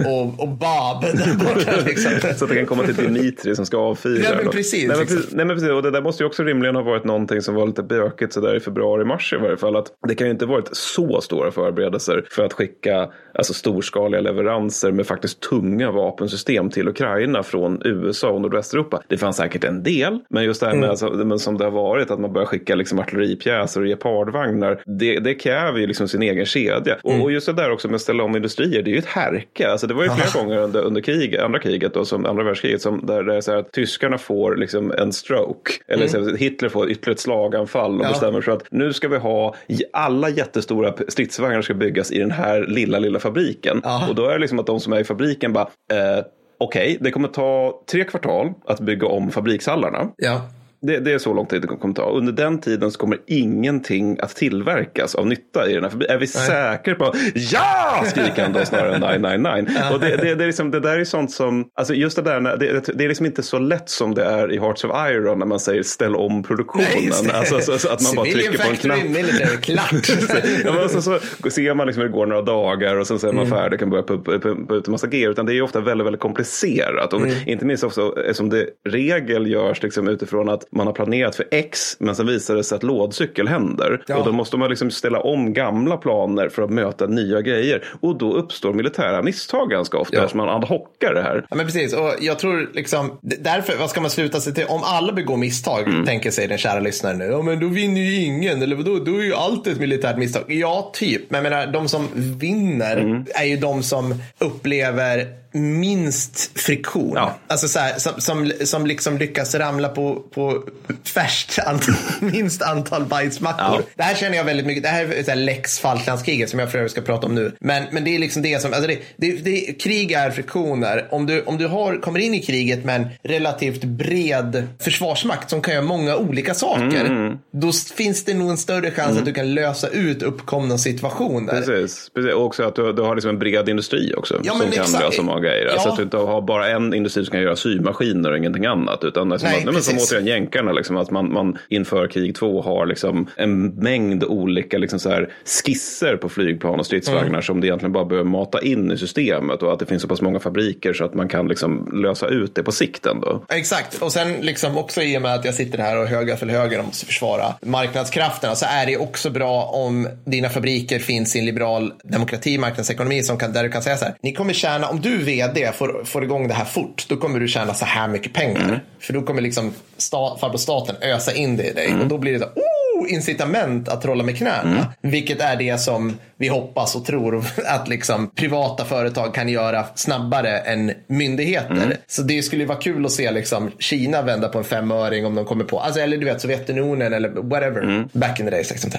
Speaker 1: och, och Bob (laughs) där borta. (laughs) Liksom.
Speaker 2: så att det kan komma till Dimitri som ska avfyra.
Speaker 1: Ja, men precis.
Speaker 2: Nej, men precis, nej, men precis. Och det där måste ju också rimligen ha varit någonting som var lite bökigt sådär i februari-mars i varje fall. Att det kan ju inte varit så stora förberedelser för att skicka alltså, storskaliga leveranser med faktiskt tunga vapensystem till Ukraina från USA och nordvästeuropa. Det fanns säkert en del, men just det här med mm. alltså, men som det har varit att man börjar skicka liksom, artilleripjäser och gepardvagnar. Det, det kräver ju liksom sin egen kedja. Mm. Och, och, just det där också med att ställa om industrier, det är ju ett härke. Alltså, det var ju flera Aha. gånger under, under krig, andra kriget, då, som andra världskriget, som, där det är så här att tyskarna får liksom en stroke. Eller mm. Hitler får ytterligare ett slaganfall och ja. bestämmer sig för att nu ska vi ha alla jättestora stridsvagnar ska byggas i den här lilla, lilla fabriken. Aha. Och då är det liksom att de som är i fabriken bara eh, Okej, okay, det kommer ta tre kvartal att bygga om fabrikshallarna.
Speaker 1: Ja.
Speaker 2: Det, det, är så lång tid det kommer ta. Under den tiden så kommer ingenting att tillverkas av nytta i den här fabriken. Är vi säkra på ja! skriker han då snarare än 999. Och det, det, det, är liksom, det där är sånt som, alltså just det där, det, det är liksom inte så lätt som det är i Hearts of Iron när man säger ställ om produktionen. Nej, alltså, så, så, att man bara trycker på en knapp.
Speaker 1: klart. (laughs)
Speaker 2: ja, men så, så ser man liksom hur det går några dagar och sen så är man mm. färdig och kan börja pumpa, pumpa ut en massa grejer. Utan det är ofta väldigt, väldigt komplicerat. Och mm. Inte minst också som det regel görs liksom utifrån att man har planerat för X men sen visar det sig att lådcykel händer. Ja. Och då måste man liksom ställa om gamla planer för att möta nya grejer. Och då uppstår militära misstag ganska ofta ja. man ad hocar det här.
Speaker 1: Ja men precis och jag tror liksom därför, vad ska man sluta sig till? Om alla begår misstag, mm. tänker sig den kära lyssnaren nu, ja men då vinner ju ingen eller vadå, då är ju allt ett militärt misstag. Ja, typ. Men jag menar, de som vinner mm. är ju de som upplever minst friktion. Ja. Alltså så här, som, som, som liksom lyckas ramla på, på färskt antal, (laughs) minst antal bajsmackor. Ja. Det här känner jag väldigt mycket. Det här är så här lex Falklandskriget som jag för övrigt ska prata om nu. Men, men det är liksom det som, alltså det, det, det, krig är friktioner. Om du, om du har, kommer in i kriget med en relativt bred försvarsmakt som kan göra många olika saker. Mm. Då finns det nog en större chans mm. att du kan lösa ut uppkomna situationer.
Speaker 2: Precis, Precis. och också att du, du har liksom en bred industri också. Ja, som kan exakt. lösa många grejer. Ja. Alltså att du inte har bara en industri som kan göra symaskiner och ingenting annat. Utan alltså Nej, att, men som återigen jänkarna, liksom, att man, man inför krig två har liksom en mängd olika liksom så här skisser på flygplan och stridsvagnar mm. som det egentligen bara behöver mata in i systemet. Och att det finns så pass många fabriker så att man kan liksom lösa ut det på sikt ändå.
Speaker 1: Exakt, och sen liksom också i och med att jag sitter här och höga för höger och måste försvara marknadskrafterna så är det också bra om dina fabriker finns i en liberal demokrati, marknadsekonomi som kan, där du kan säga så här. Ni kommer tjäna, om du vd får, får igång det här fort, då kommer du tjäna så här mycket pengar. Mm. För då kommer liksom stat, farbror staten ösa in det i dig. Mm. Och då blir det så oh, incitament att trolla med knäna. Mm. Vilket är det som vi hoppas och tror (laughs) att liksom privata företag kan göra snabbare än myndigheter. Mm. Så det skulle vara kul att se liksom Kina vända på en femöring om de kommer på, alltså, eller du vet Sovjetunionen eller whatever, mm. back in the days. Liksom.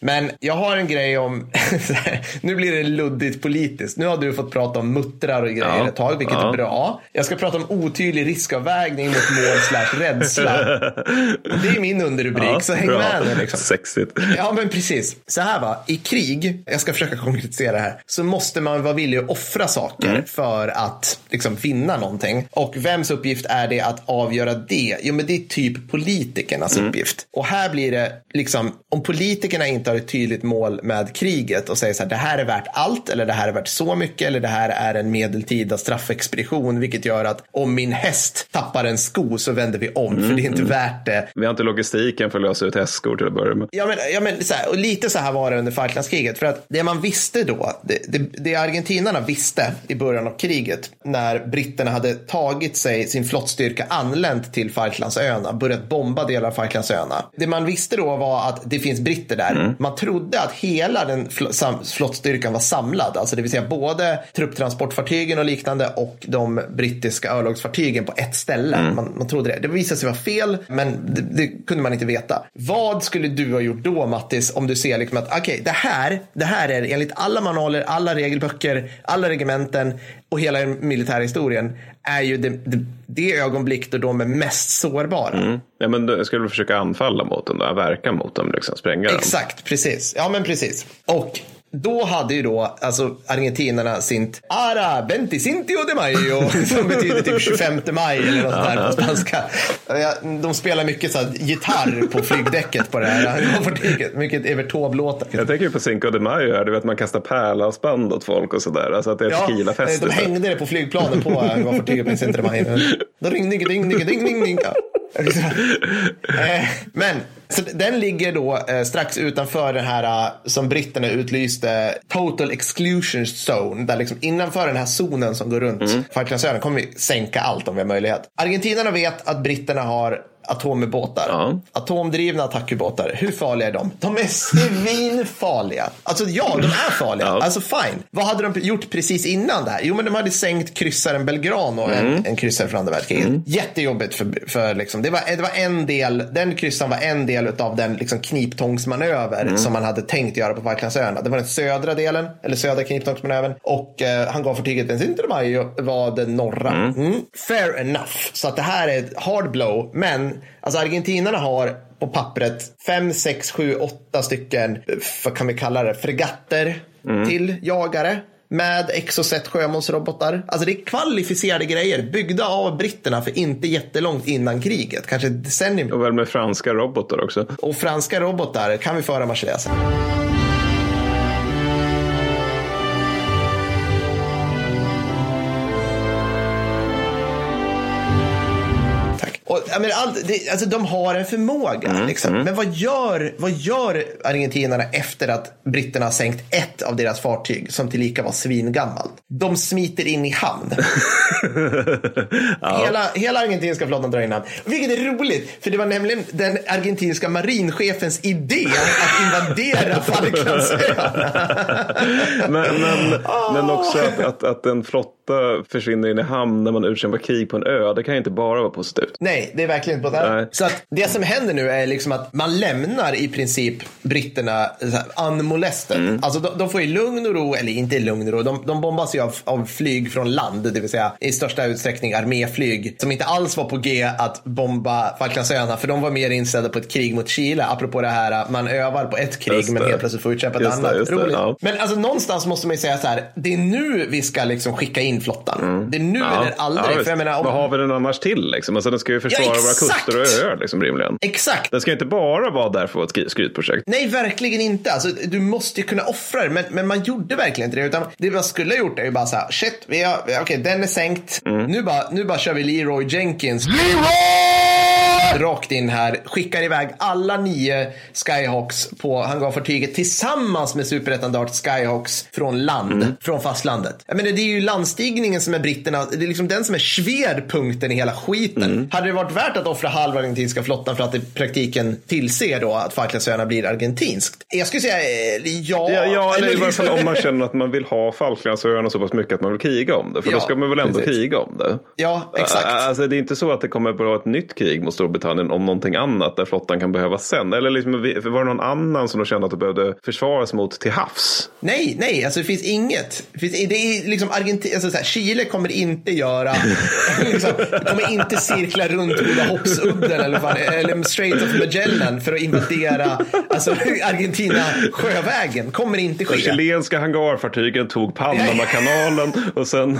Speaker 1: Men jag har en grej om, (laughs) nu blir det luddigt politiskt. Nu har du fått prata om muttrar och grejer ja, ett tag, vilket ja. är bra. Jag ska prata om otydlig riskavvägning mot mål slash rädsla. (laughs) Det är min underrubrik, ja, så häng bra. med nu. Liksom.
Speaker 2: Sexigt.
Speaker 1: Ja, men precis. Så här va, i krig, jag ska försöka konkretisera det här, så måste man vara villig att offra saker mm. för att liksom, finna någonting. Och vems uppgift är det att avgöra det? Jo, men det är typ politikernas mm. uppgift. Och här blir det, liksom, om politikerna inte inte har ett tydligt mål med kriget och säger så här, det här är värt allt eller det här är värt så mycket eller det här är en medeltida straffexpedition, vilket gör att om min häst tappar en sko så vänder vi om, för det är inte värt det.
Speaker 2: Vi har inte logistiken för att lösa ut hästskor till att börja med.
Speaker 1: Ja, men, ja, men så här, och lite så här var det under Falklandskriget. För att det man visste då, det, det, det argentinarna visste i början av kriget, när britterna hade tagit sig sin flottstyrka anlänt till Falklandsöarna, börjat bomba delar av Falklandsöarna. Det man visste då var att det finns britter där. Man trodde att hela den flottstyrkan var samlad, alltså det vill säga både trupptransportfartygen och liknande och de brittiska örlogsfartygen på ett ställe. Man, man trodde det. Det visade sig vara fel, men det, det kunde man inte veta. Vad skulle du ha gjort då, Mattis, om du ser liksom att okej, det här, det här är enligt alla manualer, alla regelböcker, alla regementen och hela den militära historien är ju det, det, det ögonblick då de är mest sårbara.
Speaker 2: Mm. Ja, men då skulle du försöka anfalla mot dem, då, verka mot dem, liksom, spränga dem.
Speaker 1: Exakt, precis. Ja, men precis. Och då hade ju då alltså argentinarna sint Ara 25 de Mayo som betyder typ 25 maj eller något där på spanska. De spelar mycket så här gitarr på flygdäcket på det här. Mycket Evert Taube-låtar.
Speaker 2: Jag tänker ju på Cinco de Mayo här, du vet man kastar pärlhalsband åt folk och sådär. Alltså att det är
Speaker 1: Ja,
Speaker 2: tequilafest.
Speaker 1: de hängde det på flygplanen på fartyget på Cinco de Mayo. Ding, ding, ding, ding, ding, ding. Ja. (laughs) Eh, Men så den ligger då eh, strax utanför den här eh, som britterna utlyste Total Exclusion Zone. Där liksom innanför den här zonen som går runt mm. Falklandsöarna kommer vi sänka allt om vi har möjlighet. Argentinarna vet att britterna har atomubåtar.
Speaker 2: Ja.
Speaker 1: Atomdrivna attackubåtar. Hur farliga är de? De är svinfarliga. Alltså ja, de är farliga.
Speaker 2: Ja.
Speaker 1: Alltså fine. Vad hade de gjort precis innan det här? Jo, men de hade sänkt kryssaren Belgrano, en, en kryssare från andra världskriget. Jättejobbigt för, för liksom, det var, det var en del, den kryssaren var en del av den liksom kniptångsmanöver som man hade tänkt göra på Falklandsöarna. Det var den södra delen, eller södra kniptångsmanövern. Och eh, han gav fartyget en Sintermayo var den norra. Mm. Fair enough. Så att det här är ett hard blow. Men alltså argentinarna har på pappret fem, sex, sju, åtta stycken, vad kan vi kalla det, fregatter till jagare med Exocet sjömålsrobotar. Alltså det är kvalificerade grejer byggda av britterna för inte jättelångt innan kriget. Kanske ett decennium.
Speaker 2: Och väl med franska robotar också.
Speaker 1: Och franska robotar kan vi föra Marseillesen. Ja, men allt, det, alltså, de har en förmåga. liksom. Men vad gör, vad gör argentinarna efter att britterna har sänkt ett av deras fartyg som tillika var svingammalt? De smiter in i hamn. (laughs) hela, hela argentinska flottan drar in i hamn. Vilket är roligt, för det var nämligen den argentinska marinchefens idé att invadera (laughs) Falklandsöarna.
Speaker 2: Men, men, men också att, att, att en flotta försvinner in i hamn när man utkämpar krig på en ö. Det kan ju inte bara vara positivt.
Speaker 1: Nej, det är verkligen inte på det.
Speaker 2: Nej.
Speaker 1: Så att det som händer nu är liksom att man lämnar i princip britterna unmolested.
Speaker 2: Mm.
Speaker 1: Alltså de, de får ju lugn och ro, eller inte lugn och ro, de, de bombas ju av, av flyg från land, det vill säga i största utsträckning arméflyg som inte alls var på G att bomba Falklandsöarna för de var mer inställda på ett krig mot Chile. Apropå det här, man övar på ett krig
Speaker 2: Just
Speaker 1: men
Speaker 2: det.
Speaker 1: helt plötsligt får utkämpa ett
Speaker 2: Just det,
Speaker 1: annat.
Speaker 2: det,
Speaker 1: Roligt.
Speaker 2: ja.
Speaker 1: Men alltså någonstans måste man ju säga så här, det är nu vi ska liksom skicka in flottan. Det är nu eller aldrig.
Speaker 2: Mm. Ja,
Speaker 1: för jag menar, om,
Speaker 2: Vad har vi den annars till? Liksom? Alltså, den ska ju försvara
Speaker 1: Ja,
Speaker 2: våra kuster och öar liksom, rimligen.
Speaker 1: Exakt.
Speaker 2: Den ska ju inte bara vara där för att vara ett skry- skrytprojekt.
Speaker 1: Nej, verkligen inte. Alltså, du måste ju kunna offra det, men, men man gjorde verkligen inte det. Utan det man skulle ha gjort är ju bara så här, shit, vi har, okej, den är sänkt. Nu, bara, nu bara kör vi Leroy Jenkins. Rakt in här, skickar iväg alla nio Skyhawks på hangarfartyget tillsammans med superettan Dart Skyhawks från land, från fastlandet. Jag menar, det är ju landstigningen som är britterna, det är liksom den som är schwerpunkten i hela skiten. Hade det varit värt att offra halva argentinska flottan för att i praktiken tillse då att Falklandsöarna blir argentinskt? Jag skulle säga eh, ja.
Speaker 2: Ja, ja eller i varje fall om man känner att man vill ha Falklandsöarna så pass mycket att man vill kriga om det. För
Speaker 1: Ja,
Speaker 2: då ska man väl ändå
Speaker 1: precis.
Speaker 2: kriga om det.
Speaker 1: Ja, exakt.
Speaker 2: Alltså, det är inte så att det kommer att vara ett nytt krig mot Storbritannien om någonting annat där flottan kan behövas sen. Eller liksom, var det någon annan som de kände att det behövde försvaras mot till havs?
Speaker 1: Nej, nej, alltså det finns inget. Det, finns, det är liksom alltså så här, Chile kommer inte göra, (laughs) liksom, kommer inte cirkla runt Goda Hoppsudden eller, fan, eller Strait of Magellan för att invadera alltså, Argentina sjövägen. Kommer inte
Speaker 2: De
Speaker 1: ske.
Speaker 2: chilenska hangarfartygen tog Panamakanalen och sen... (laughs)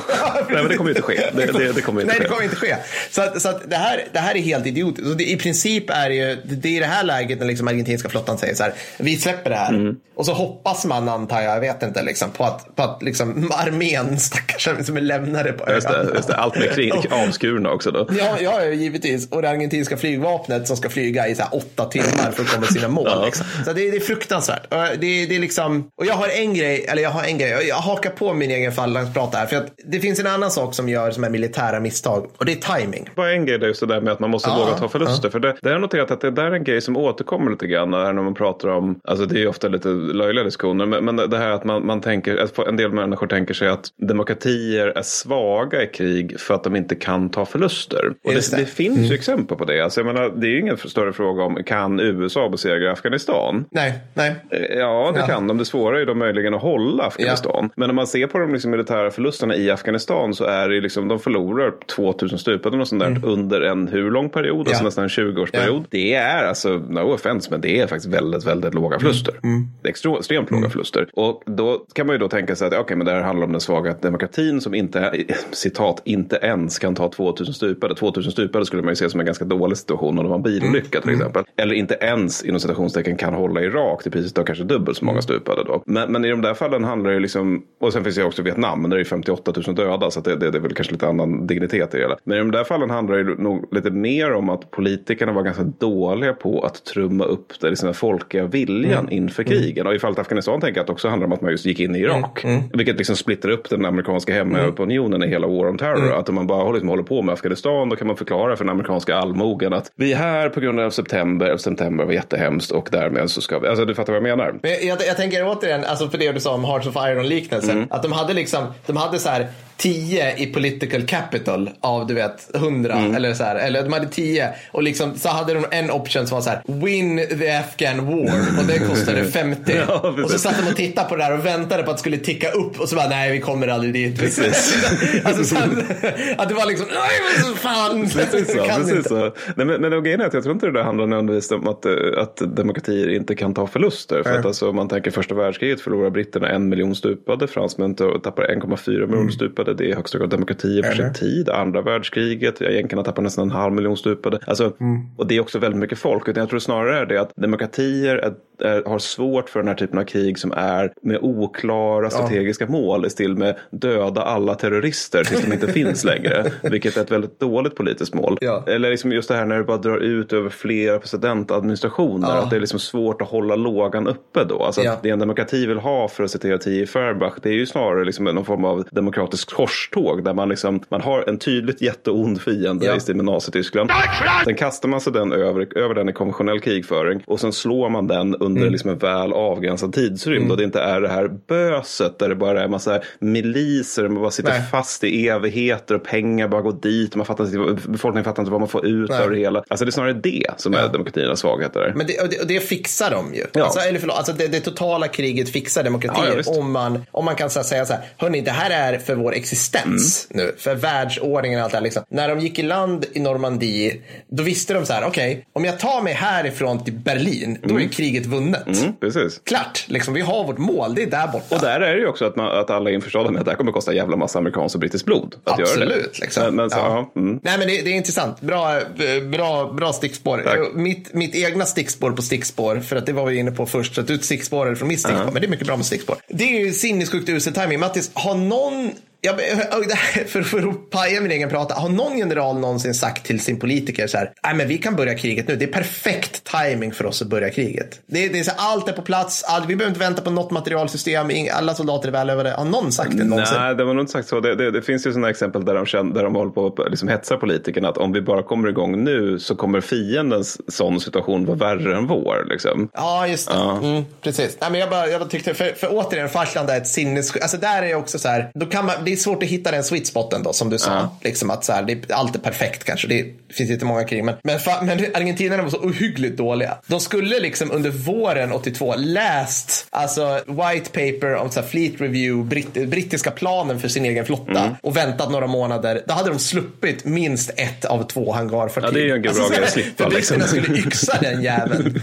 Speaker 2: Nej, men det kommer inte ske. Det, det, det kommer inte
Speaker 1: Nej,
Speaker 2: ske.
Speaker 1: det kommer inte ske. Så, att, så att det, här, det här är helt idiotiskt. Så det, I princip är det ju, det är i det här läget när liksom argentinska flottan säger så här, vi släpper det här.
Speaker 2: Mm.
Speaker 1: Och så hoppas man, antar jag, jag vet inte, liksom, på att, på att liksom, (laughs) armén, stackars, som är lämnade på ön.
Speaker 2: Just det, just det. Allt med krig, (laughs) (laughs) avskurna också då.
Speaker 1: Ja, ja, givetvis. Och det argentinska flygvapnet som ska flyga i så åtta timmar för att komma till sina mål.
Speaker 2: Ja.
Speaker 1: Liksom. Så det, det är fruktansvärt. Och Det, det är liksom, och jag har en grej, eller jag har en grej, jag hakar på min egen fallansprata här. För att det finns en annan sak som gör som är militära misstag och det är timing.
Speaker 2: Bara en grej, det är just det där med att man måste
Speaker 1: Ja,
Speaker 2: våga ta förluster. För det, det har jag noterat att det där är en grej som återkommer lite grann när man pratar om, alltså det är ju ofta lite löjliga diskussioner, men, men det här att man, man tänker, att en del människor tänker sig att demokratier är svaga i krig för att de inte kan ta förluster. Och det,
Speaker 1: det.
Speaker 2: det finns ju exempel på det. Alltså jag menar, det är ju ingen större fråga om kan USA besegra Afghanistan?
Speaker 1: Nej, nej.
Speaker 2: Eh, Ja, det
Speaker 1: Ja.
Speaker 2: kan de. Det svåra är då möjligen att hålla Afghanistan. Men om man ser på de liksom militära förlusterna i Afghanistan så är det liksom, de förlorar 2000 stupade och sånt där under en hur lång period? Alltså
Speaker 1: Mm.
Speaker 2: Nästan en 20-årsperiod. Det är alltså, no offense, men det är faktiskt väldigt, väldigt låga förluster.
Speaker 1: Mm.
Speaker 2: Det är extremt, låga förluster. Och då kan man ju då tänka sig att okej, men det här handlar om den svaga demokratin som inte, (laughs) citat, inte ens kan ta 2000 stupade. 2000 stupade skulle man ju se som en ganska dålig situation om det var en bilolycka till exempel. Eller inte ens inom citationstecken kan hålla Irak till priset av kanske dubbelt så många stupade då. Men, men i de där fallen handlar det ju liksom, och sen finns det också Vietnam, men där är ju 58 000 döda så det, det, det är väl kanske lite annan dignitet i det hela. Men i de där fallen handlar det nog lite mer om att politikerna var ganska dåliga på att trumma upp liksom den folkliga viljan inför krigen. Och i fallet Afghanistan tänker jag att det också handlar om att man just gick in i Irak. Vilket liksom splittrar upp den amerikanska hemmaopinionen i hela War on Terror. Att om man bara liksom håller på med Afghanistan då kan man förklara för den amerikanska allmogen att vi är här på grund av september. September var jättehemskt och därmed så ska vi, alltså du fattar vad jag menar.
Speaker 1: Men jag, jag, jag tänker återigen, alltså för det du sa om Hearts of Iron-liknelsen. Att de hade liksom, de hade så här 10 i political capital av du vet 100 eller så här. Eller de hade 10 och liksom så hade de en option som var så här win the Afghan war och det kostade (laughs) 50.
Speaker 2: Ja,
Speaker 1: och så satt de och tittade på det där och väntade på att det skulle ticka upp och så bara nej vi kommer aldrig dit.
Speaker 2: Precis. (laughs)
Speaker 1: alltså, så, att det var liksom nej men så fan.
Speaker 2: Precis så.
Speaker 1: Kan
Speaker 2: Precis
Speaker 1: inte.
Speaker 2: så. Nej, men, men grejen är att jag tror inte det där handlar nödvändigtvis om att, eh, att demokratier inte kan ta förluster. För
Speaker 1: Nej.
Speaker 2: att alltså, om man tänker första världskriget förlorar britterna en miljon stupade, fransmän tappar 1,4
Speaker 1: Mm.
Speaker 2: miljoner stupade. Det är högsta grad demokratier för sin tid. Andra världskriget, jänkarna tappar nästan en halv miljon stupade. Alltså,
Speaker 1: Mm.
Speaker 2: Och det är också väldigt mycket folk. Utan jag tror snarare det att demokratier är, är, har svårt för den här typen av krig som är med oklara strategiska mål i stil med döda alla terrorister tills de inte (laughs) finns längre. Vilket är ett väldigt dåligt politiskt mål.
Speaker 1: Ja.
Speaker 2: Eller liksom just det här när det bara drar ut över flera presidentadministrationer.
Speaker 1: Ja.
Speaker 2: Att det är liksom svårt att hålla lågan uppe då. Alltså
Speaker 1: Ja.
Speaker 2: att det en demokrati vill ha för att citera T.J. Fairbach. Det är ju snarare liksom någon form av demokratiskt korståg. Där man, liksom, man har en tydligt jätteond fiende
Speaker 1: Ja.
Speaker 2: i stil med Nazityskland. Sen kastar man sig den över, över den i konventionell krigföring. Och sen slår man den under
Speaker 1: Mm.
Speaker 2: liksom en väl avgränsad tidsrymd. Och det inte är det här böset där det bara är en massa miliser. Man bara sitter
Speaker 1: Nej.
Speaker 2: fast i evigheter och pengar bara går dit. Och man fattar inte, befolkningen fattar inte vad man får ut
Speaker 1: Nej.
Speaker 2: av det hela. Alltså det är snarare det som är demokratiernas svagheter.
Speaker 1: Men det, och det, och det fixar de ju.
Speaker 2: Ja.
Speaker 1: Alltså, eller förlåt, alltså det, det totala kriget fixar demokratier
Speaker 2: Ja, ja,
Speaker 1: om, man, om man kan så säga så här, hörni, det här är för vår existens
Speaker 2: Mm.
Speaker 1: nu, för världsordningen och allt det här. Liksom. När de gick i land i Normandie, då visste de så här, okej, om jag tar mig härifrån till Berlin, då är ju kriget vunnet.
Speaker 2: Mm, precis.
Speaker 1: Klart, liksom, vi har vårt mål, det är där borta.
Speaker 2: Och där är det ju också att, man, att alla är införstådda med att det här kommer kosta en jävla massa amerikanskt och brittiskt blod. Att Göra
Speaker 1: Absolut.
Speaker 2: det.
Speaker 1: Liksom.
Speaker 2: Men, men så,
Speaker 1: Ja.
Speaker 2: mm.
Speaker 1: Nej, men det, det är intressant. Bra, bra, bra stickspår.
Speaker 2: Tack.
Speaker 1: Mitt, mitt egna stickspår på stickspår, för att det var vi inne på först, så att du stickspårade från mitt stickspår, men det är mycket bra med stickspår. Det är ju sinnessjukt usel timing. Mattis, har någon jag, här- för, (laughs) för att paja min egen prata, har någon general någonsin sagt till sin politiker så här, nej men vi kan börja kriget nu, det är perfekt timing för oss att börja kriget. Det, det är så här, allt är på plats, allt, vi behöver inte vänta på något materialsystem, alla soldater är välövade. Har någon sagt det någonsin?
Speaker 2: Nej, det var nog inte sagt så. Det, det, det finns ju sådana exempel där de, känner, där de håller på att liksom hetsar politikerna att om vi bara kommer igång nu så kommer fiendens sån situation vara värre än vår. Liksom.
Speaker 1: Ja, just det. Mm, precis. Nej, men jag, bara, jag bara tyckte, för, för återigen, Farsland är ett sinnes... Alltså där är också så här, då kan man, det är svårt att hitta den sweet spoten då, som du sa. Liksom att så här, det, allt är perfekt kanske. Det finns inte många krig. Men, men, fa, men argentinarna var så ohyggligt dåliga. De skulle liksom under våren 82 läst alltså white paper om så här, fleet review, britt, brittiska planen för sin egen flotta och väntat några månader. Då hade de sluppit minst ett av två hangarfartyg.
Speaker 2: Ja, det är ju en bra
Speaker 1: så
Speaker 2: grej att slippa,
Speaker 1: För
Speaker 2: liksom.
Speaker 1: skulle yxa den jäveln. (laughs)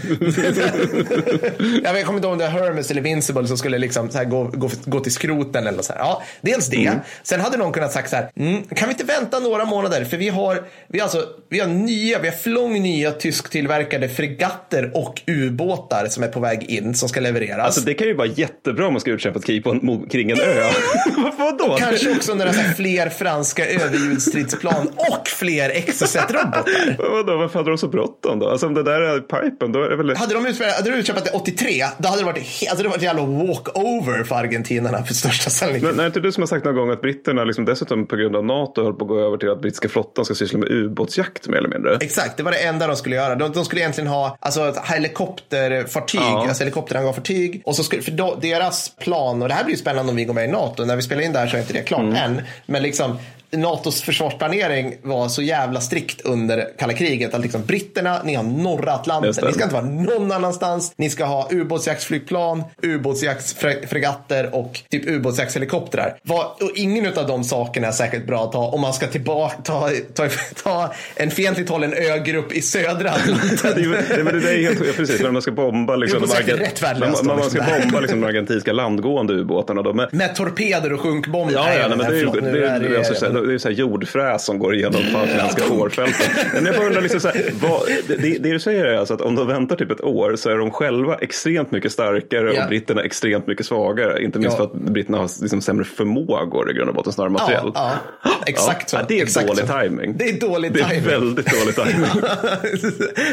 Speaker 1: jag kommer inte ihåg om det var Hermes eller Vincible som skulle liksom så här gå, gå, gå till skroten eller så här. Ja, dels det. Mm. Sen hade någon kunnat sagt så här, mm, kan vi inte vänta några månader? För vi har, vi alltså, vi har nya, vi har flång nya tysktillverkade fregatter och ubåtar som är på väg in som ska levereras.
Speaker 2: Alltså det kan ju vara jättebra om man ska utkämpa ett krig på kring en ö. (laughs) Vadå?
Speaker 1: Kanske också några så här fler franska överljudsstridsplan och fler Exocet-robotar.
Speaker 2: Vadå, varför hade de så bråttom då? Alltså om det där är pipen, då är det väl...
Speaker 1: Hade de hade de utkämpat det 83, då hade det varit, hade det varit en jävla walkover för argentinarna för största sannolikhet.
Speaker 2: Men är inte du som har sagt någon gång att britterna liksom dessutom på grund av NATO höll på att gå över till att brittiska flottan ska syssla med ubåtsjakt mer eller mindre?
Speaker 1: Exakt, det var det enda de skulle göra. De, de skulle egentligen ha alltså, ett helikopterfartyg,
Speaker 2: Ja.
Speaker 1: alltså helikopterhangarfartyg. Och så skulle, för då, deras plan, och det här blir ju spännande om vi går med i NATO. När vi spelar in det här så är inte det klart
Speaker 2: Mm.
Speaker 1: än. Men liksom NATOs försvarsplanering var så jävla strikt under kalla kriget. Att liksom, britterna, ni har norra Atlanten. Ni ska inte vara någon annanstans. Ni ska ha ubåtsjaktsflygplan, ubåtsjaktsfregatter och typ ubåtsjaktshelikoptrar. Och ingen av de sakerna är särskilt bra att ha om man ska tillbaka, ta, ta, ta en fientligt hållen ögrupp i södra Atlanten.
Speaker 2: Det det, men det är helt precis, när man ska bomba liksom, de
Speaker 1: säkert
Speaker 2: man, man,
Speaker 1: då,
Speaker 2: man ska bomba liksom, de argentinska landgående ubåtarna. Då, men,
Speaker 1: Med torpeder och sjunkbomber.
Speaker 2: Ja, ja, nej, men det är ju det, det, det, alltså, det är så jordfräs som går igenom (laughs) Falklandska fårfältet. Men jag bara undrar, liksom, så här, vad, det, det, du säger är alltså att om de väntar typ ett år så är de själva extremt mycket starkare
Speaker 1: Ja.
Speaker 2: och britterna extremt mycket svagare. Inte minst
Speaker 1: Ja.
Speaker 2: för att britterna har liksom sämre förmågor i grund och botten, snarare materiellt.
Speaker 1: Ja, ja, exakt så.
Speaker 2: Det är
Speaker 1: exakt
Speaker 2: dålig
Speaker 1: så.
Speaker 2: timing.
Speaker 1: Det är dålig
Speaker 2: Det är
Speaker 1: timing.
Speaker 2: väldigt dålig timing.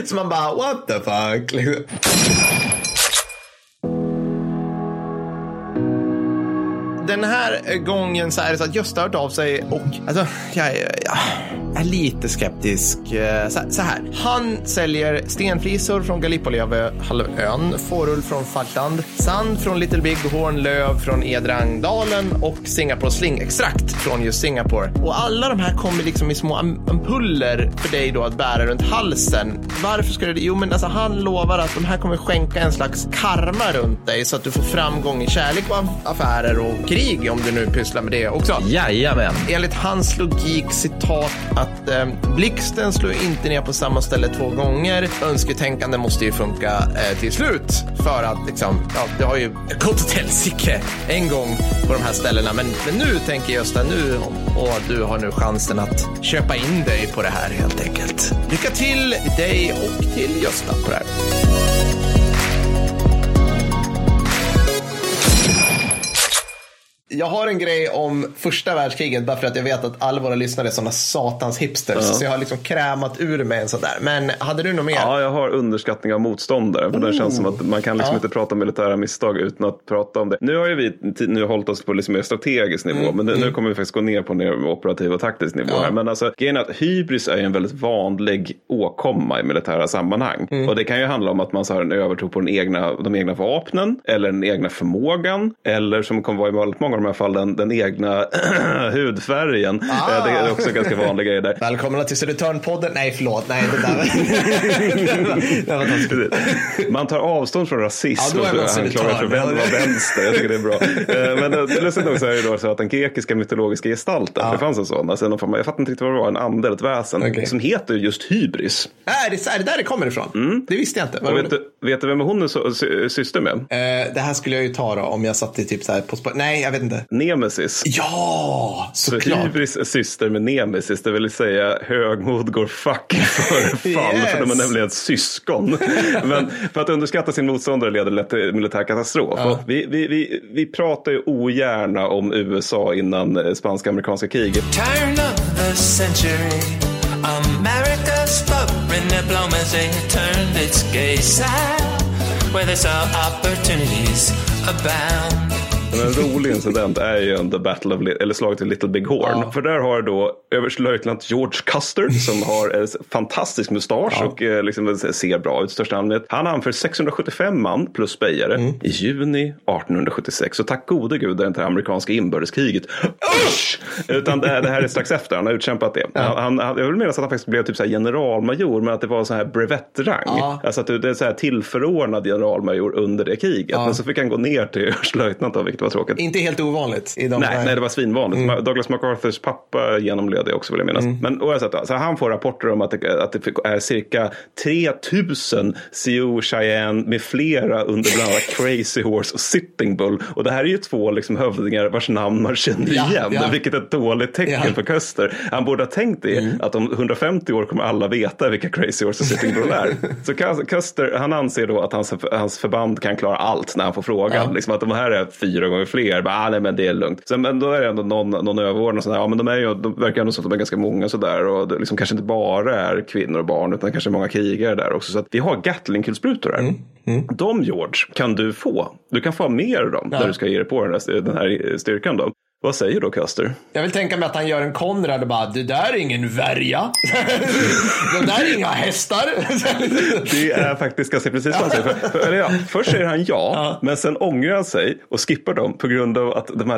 Speaker 2: (laughs)
Speaker 1: så man bara, what the fuck? Den här eh, gången så är det så att Gösta har hört av sig och alltså, jag, är- jag är lite skeptisk. Eh, så, så här, han säljer stenflisor från Gallipoli-halvön, eh, fårull från Falkland, sand från Little Big Horn, löv från Edrangdalen och Singapore Sling-extrakt från just Singapore. Och alla de här kommer liksom i små ampuller för dig då att bära runt halsen. Varför ska du det? Jo, men alltså han lovar att de här kommer skänka en slags karma runt dig så att du får framgång i kärlek och affärer och krig om du nu pysslar med det också.
Speaker 5: Jajamän.
Speaker 1: Enligt hans logik, citat, att eh, blixten slår inte ner på samma ställe två gånger. Önsketänkande måste ju funka eh, till slut. För att liksom, ja, det har ju gått åt helsike en gång på de här ställena. Men, men nu tänker Gösta, nu, och du har nu chansen att köpa in dig på det här helt enkelt. Lycka till dig och till Gösta på det här. Jag har en grej om första världskriget bara för att jag vet att alla våra lyssnare är sådana satans hipsters. Så jag har liksom krämat ur mig en sån där. Men hade du något mer?
Speaker 2: Ja, jag har underskattning av motståndare. För det känns som att man kan liksom
Speaker 1: Ja.
Speaker 2: inte prata om militära misstag utan att prata om det. Nu har ju vi nu hållit oss på liksom mer strategisk nivå.
Speaker 1: Mm,
Speaker 2: Men nu, nu kommer vi faktiskt gå ner på en operativ och taktisk nivå här. Men alltså, grejen är att hybris är ju en väldigt vanlig åkomma i militära sammanhang.
Speaker 1: Mm.
Speaker 2: Och det kan ju handla om att man så har en övertro på den egna, de egna vapnen. Eller den egna förmågan. Eller som kommer vara i väldigt många av de här fallen, den egna (clears throat) hudfärgen.
Speaker 1: Ah.
Speaker 2: Eh, Det är också ganska vanliga grejer där.
Speaker 1: Välkomna till Södertörn-podden. Nej, förlåt. Nej, det där var... (laughs) det var.
Speaker 2: Man tar avstånd från rasism
Speaker 1: Ja, då är man
Speaker 2: anklagar för vän vänster. Jag tycker det är bra. Eh, Men lustigt nog så är det då så att den grekiska mytologiska gestalten, för det fanns en sån, alltså någon form, av- jag fattar inte riktigt vad det var, en ande eller ett väsen,
Speaker 1: Okej.
Speaker 2: som heter just hybris.
Speaker 1: Är det, är det där det kommer ifrån? Det visste jag inte.
Speaker 2: Och vet, du, vet du vem hon är syster med?
Speaker 1: Eh, det här skulle jag ju ta då om jag satt i typ så här på spår. Nej, jag vet inte.
Speaker 2: Nemesis.
Speaker 1: Ja,
Speaker 2: Så
Speaker 1: såklart.
Speaker 2: hybris är syster med nemesis, det vill säga högmod går fuck före fall,
Speaker 1: Yes.
Speaker 2: för de är nämligen syskon. (laughs) Men för att underskatta sin motståndare leder lätt till militär katastrof. Och Vi, vi, vi, vi pratar ju ogärna om USA innan eh, spanska-amerikanska kriget.
Speaker 4: Turn of the century, America's foreign diplomacy turned its gaze south, where they saw opportunities abound.
Speaker 2: Men en rolig incident är ju The Battle of, eller slaget vid Little Big Horn. För där har då överstelöjtnant George Custer som (laughs) har en fantastisk mustasch och eh, liksom ser bra ut i största allmänhet. Han anför 675 man plus spejare i juni 1876. Så tack gode gud det är inte amerikanska inbördeskriget. Usch! Utan det, det här är strax efter, han har utkämpat det. Han, han, jag vill minnas att han faktiskt blev typ så här generalmajor men att det var så här brevettrang.
Speaker 1: Ja.
Speaker 2: Alltså att det det är så här tillförordnad generalmajor under det kriget. Men så fick han gå ner till (laughs) överstelöjtnant av vilket var tråkigt.
Speaker 1: Inte helt ovanligt. I de
Speaker 2: Nej, nej, det var svinvanligt. Mm. Douglas MacArthurs pappa genomled det också vill jag minnas. Mm. Men oavsett, alltså, han får rapporter om att det, att det är cirka 3000 Sioux, Cheyenne med flera under bland annat (laughs) Crazy Horse och Sitting Bull. Och det här är ju två liksom, hövdingar vars namn man känner igen,
Speaker 1: ja.
Speaker 2: vilket är ett dåligt tecken
Speaker 1: Ja.
Speaker 2: för Custer. Han borde ha tänkt det,
Speaker 1: Mm.
Speaker 2: att om 150 år kommer alla veta vilka Crazy Horse och Sitting Bull är. (laughs) Så Cus- Custer, han anser då att hans, hans förband kan klara allt när han får frågan. Liksom att de här är fyra gånger fler. Bara, ah, nej, men det är lugnt. Så, men då är det ändå någon, någon överordnad. sån här, Ja, men de, är ju, de verkar ändå som att de är ganska många sådär. Och det liksom kanske inte bara är kvinnor och barn utan kanske många krigare där också. Så att vi har Gatling-kulsprutor här.
Speaker 1: Mm.
Speaker 2: De George kan du få. Du kan få mer av dem när du ska ge dig på den här, den här styrkan. Då. Vad säger då Custer?
Speaker 1: Jag vill tänka mig att han gör en Konrad och bara, det där är ingen värja. (laughs) det där är inga hästar. (laughs)
Speaker 2: Det är faktiskt ganska precis vad han säger. (laughs) För, för, ja, först säger han ja, men sen ångrar han sig och skippar dem på grund av att de här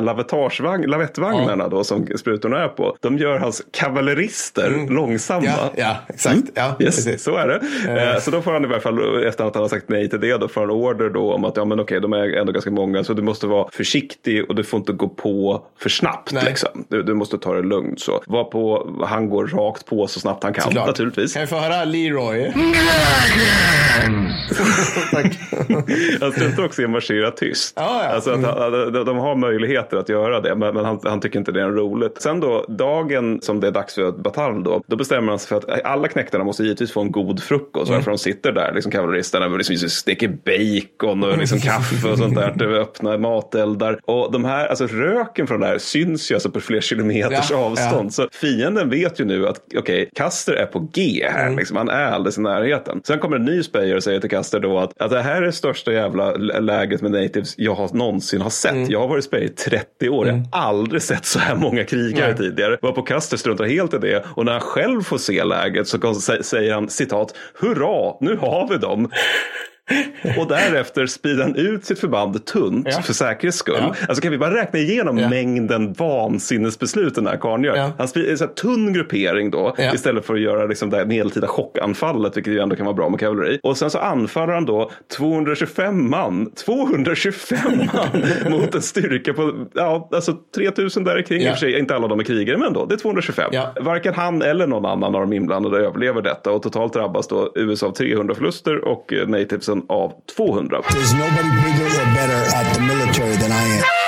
Speaker 2: lavettvagnarna då, som sprutorna är på, de gör hans kavallerister långsamma.
Speaker 1: ja, ja, exakt. Ja,
Speaker 2: Yes,
Speaker 1: precis.
Speaker 2: så är det. Eh, Så då får han i alla fall, efter att han har sagt nej till det, då får han order då om att ja, men okej, de är ändå ganska många, så du måste vara försiktig och du får inte gå på för snabbt. Liksom. Du, du måste ta det lugnt. Så. Var på, han går rakt på så snabbt han kan,
Speaker 1: Såklart.
Speaker 2: naturligtvis.
Speaker 1: Kan vi få höra Leroy? Tack.
Speaker 2: Han struntar också i att marschera tyst.
Speaker 1: Ja, ja.
Speaker 2: Alltså att han, de, de har möjligheter att göra det, men, men han, han tycker inte det är roligt. Sen då, dagen som det är dags för batalj då, då bestämmer han sig för att alla knäktarna måste givetvis få en god frukost.
Speaker 1: Mm.
Speaker 2: För de sitter där, liksom kavalleristerna, liksom steker bacon och liksom (laughs) kaffe och sånt där. öppna mateldar. Och de här, alltså röken från det här syns ju alltså på flera kilometers
Speaker 1: Ja,
Speaker 2: avstånd. Så fienden vet ju nu att okej, Custer är på G här.
Speaker 1: Mm.
Speaker 2: Liksom, han är alldeles i närheten. Sen kommer en ny spejer och säger till Custer då att, att det här är det största jävla lä- läget med natives jag har någonsin har sett.
Speaker 1: Mm.
Speaker 2: Jag har varit spejer i 30 år. Jag har aldrig sett så här många krigare
Speaker 1: Nej.
Speaker 2: tidigare. Var på Custer struntar helt i det. Och när han själv får se läget så säger han citat, hurra, nu har vi dem. (laughs) Och därefter sprider han ut sitt förband tunt
Speaker 1: Ja.
Speaker 2: för säkerhets skull.
Speaker 1: Ja.
Speaker 2: Alltså kan vi bara räkna igenom
Speaker 1: Ja.
Speaker 2: mängden vansinnesbeslut den här karln gör.
Speaker 1: Ja.
Speaker 2: Han sprider en tunn gruppering då istället för att göra liksom det här medeltida chockanfallet vilket ju ändå kan vara bra med kavalleri. Och sen så anfaller han då 225 man, 225 (laughs) man mot en styrka på ja, alltså 3000 där kring. I och för sig, inte alla de är krigare men då, det är 225.
Speaker 1: Ja.
Speaker 2: Varken han eller någon annan av de inblandade överlever detta och totalt drabbas då USA av 300 förluster och eh, av 200.
Speaker 6: There's nobody bigger or better at the military than I am.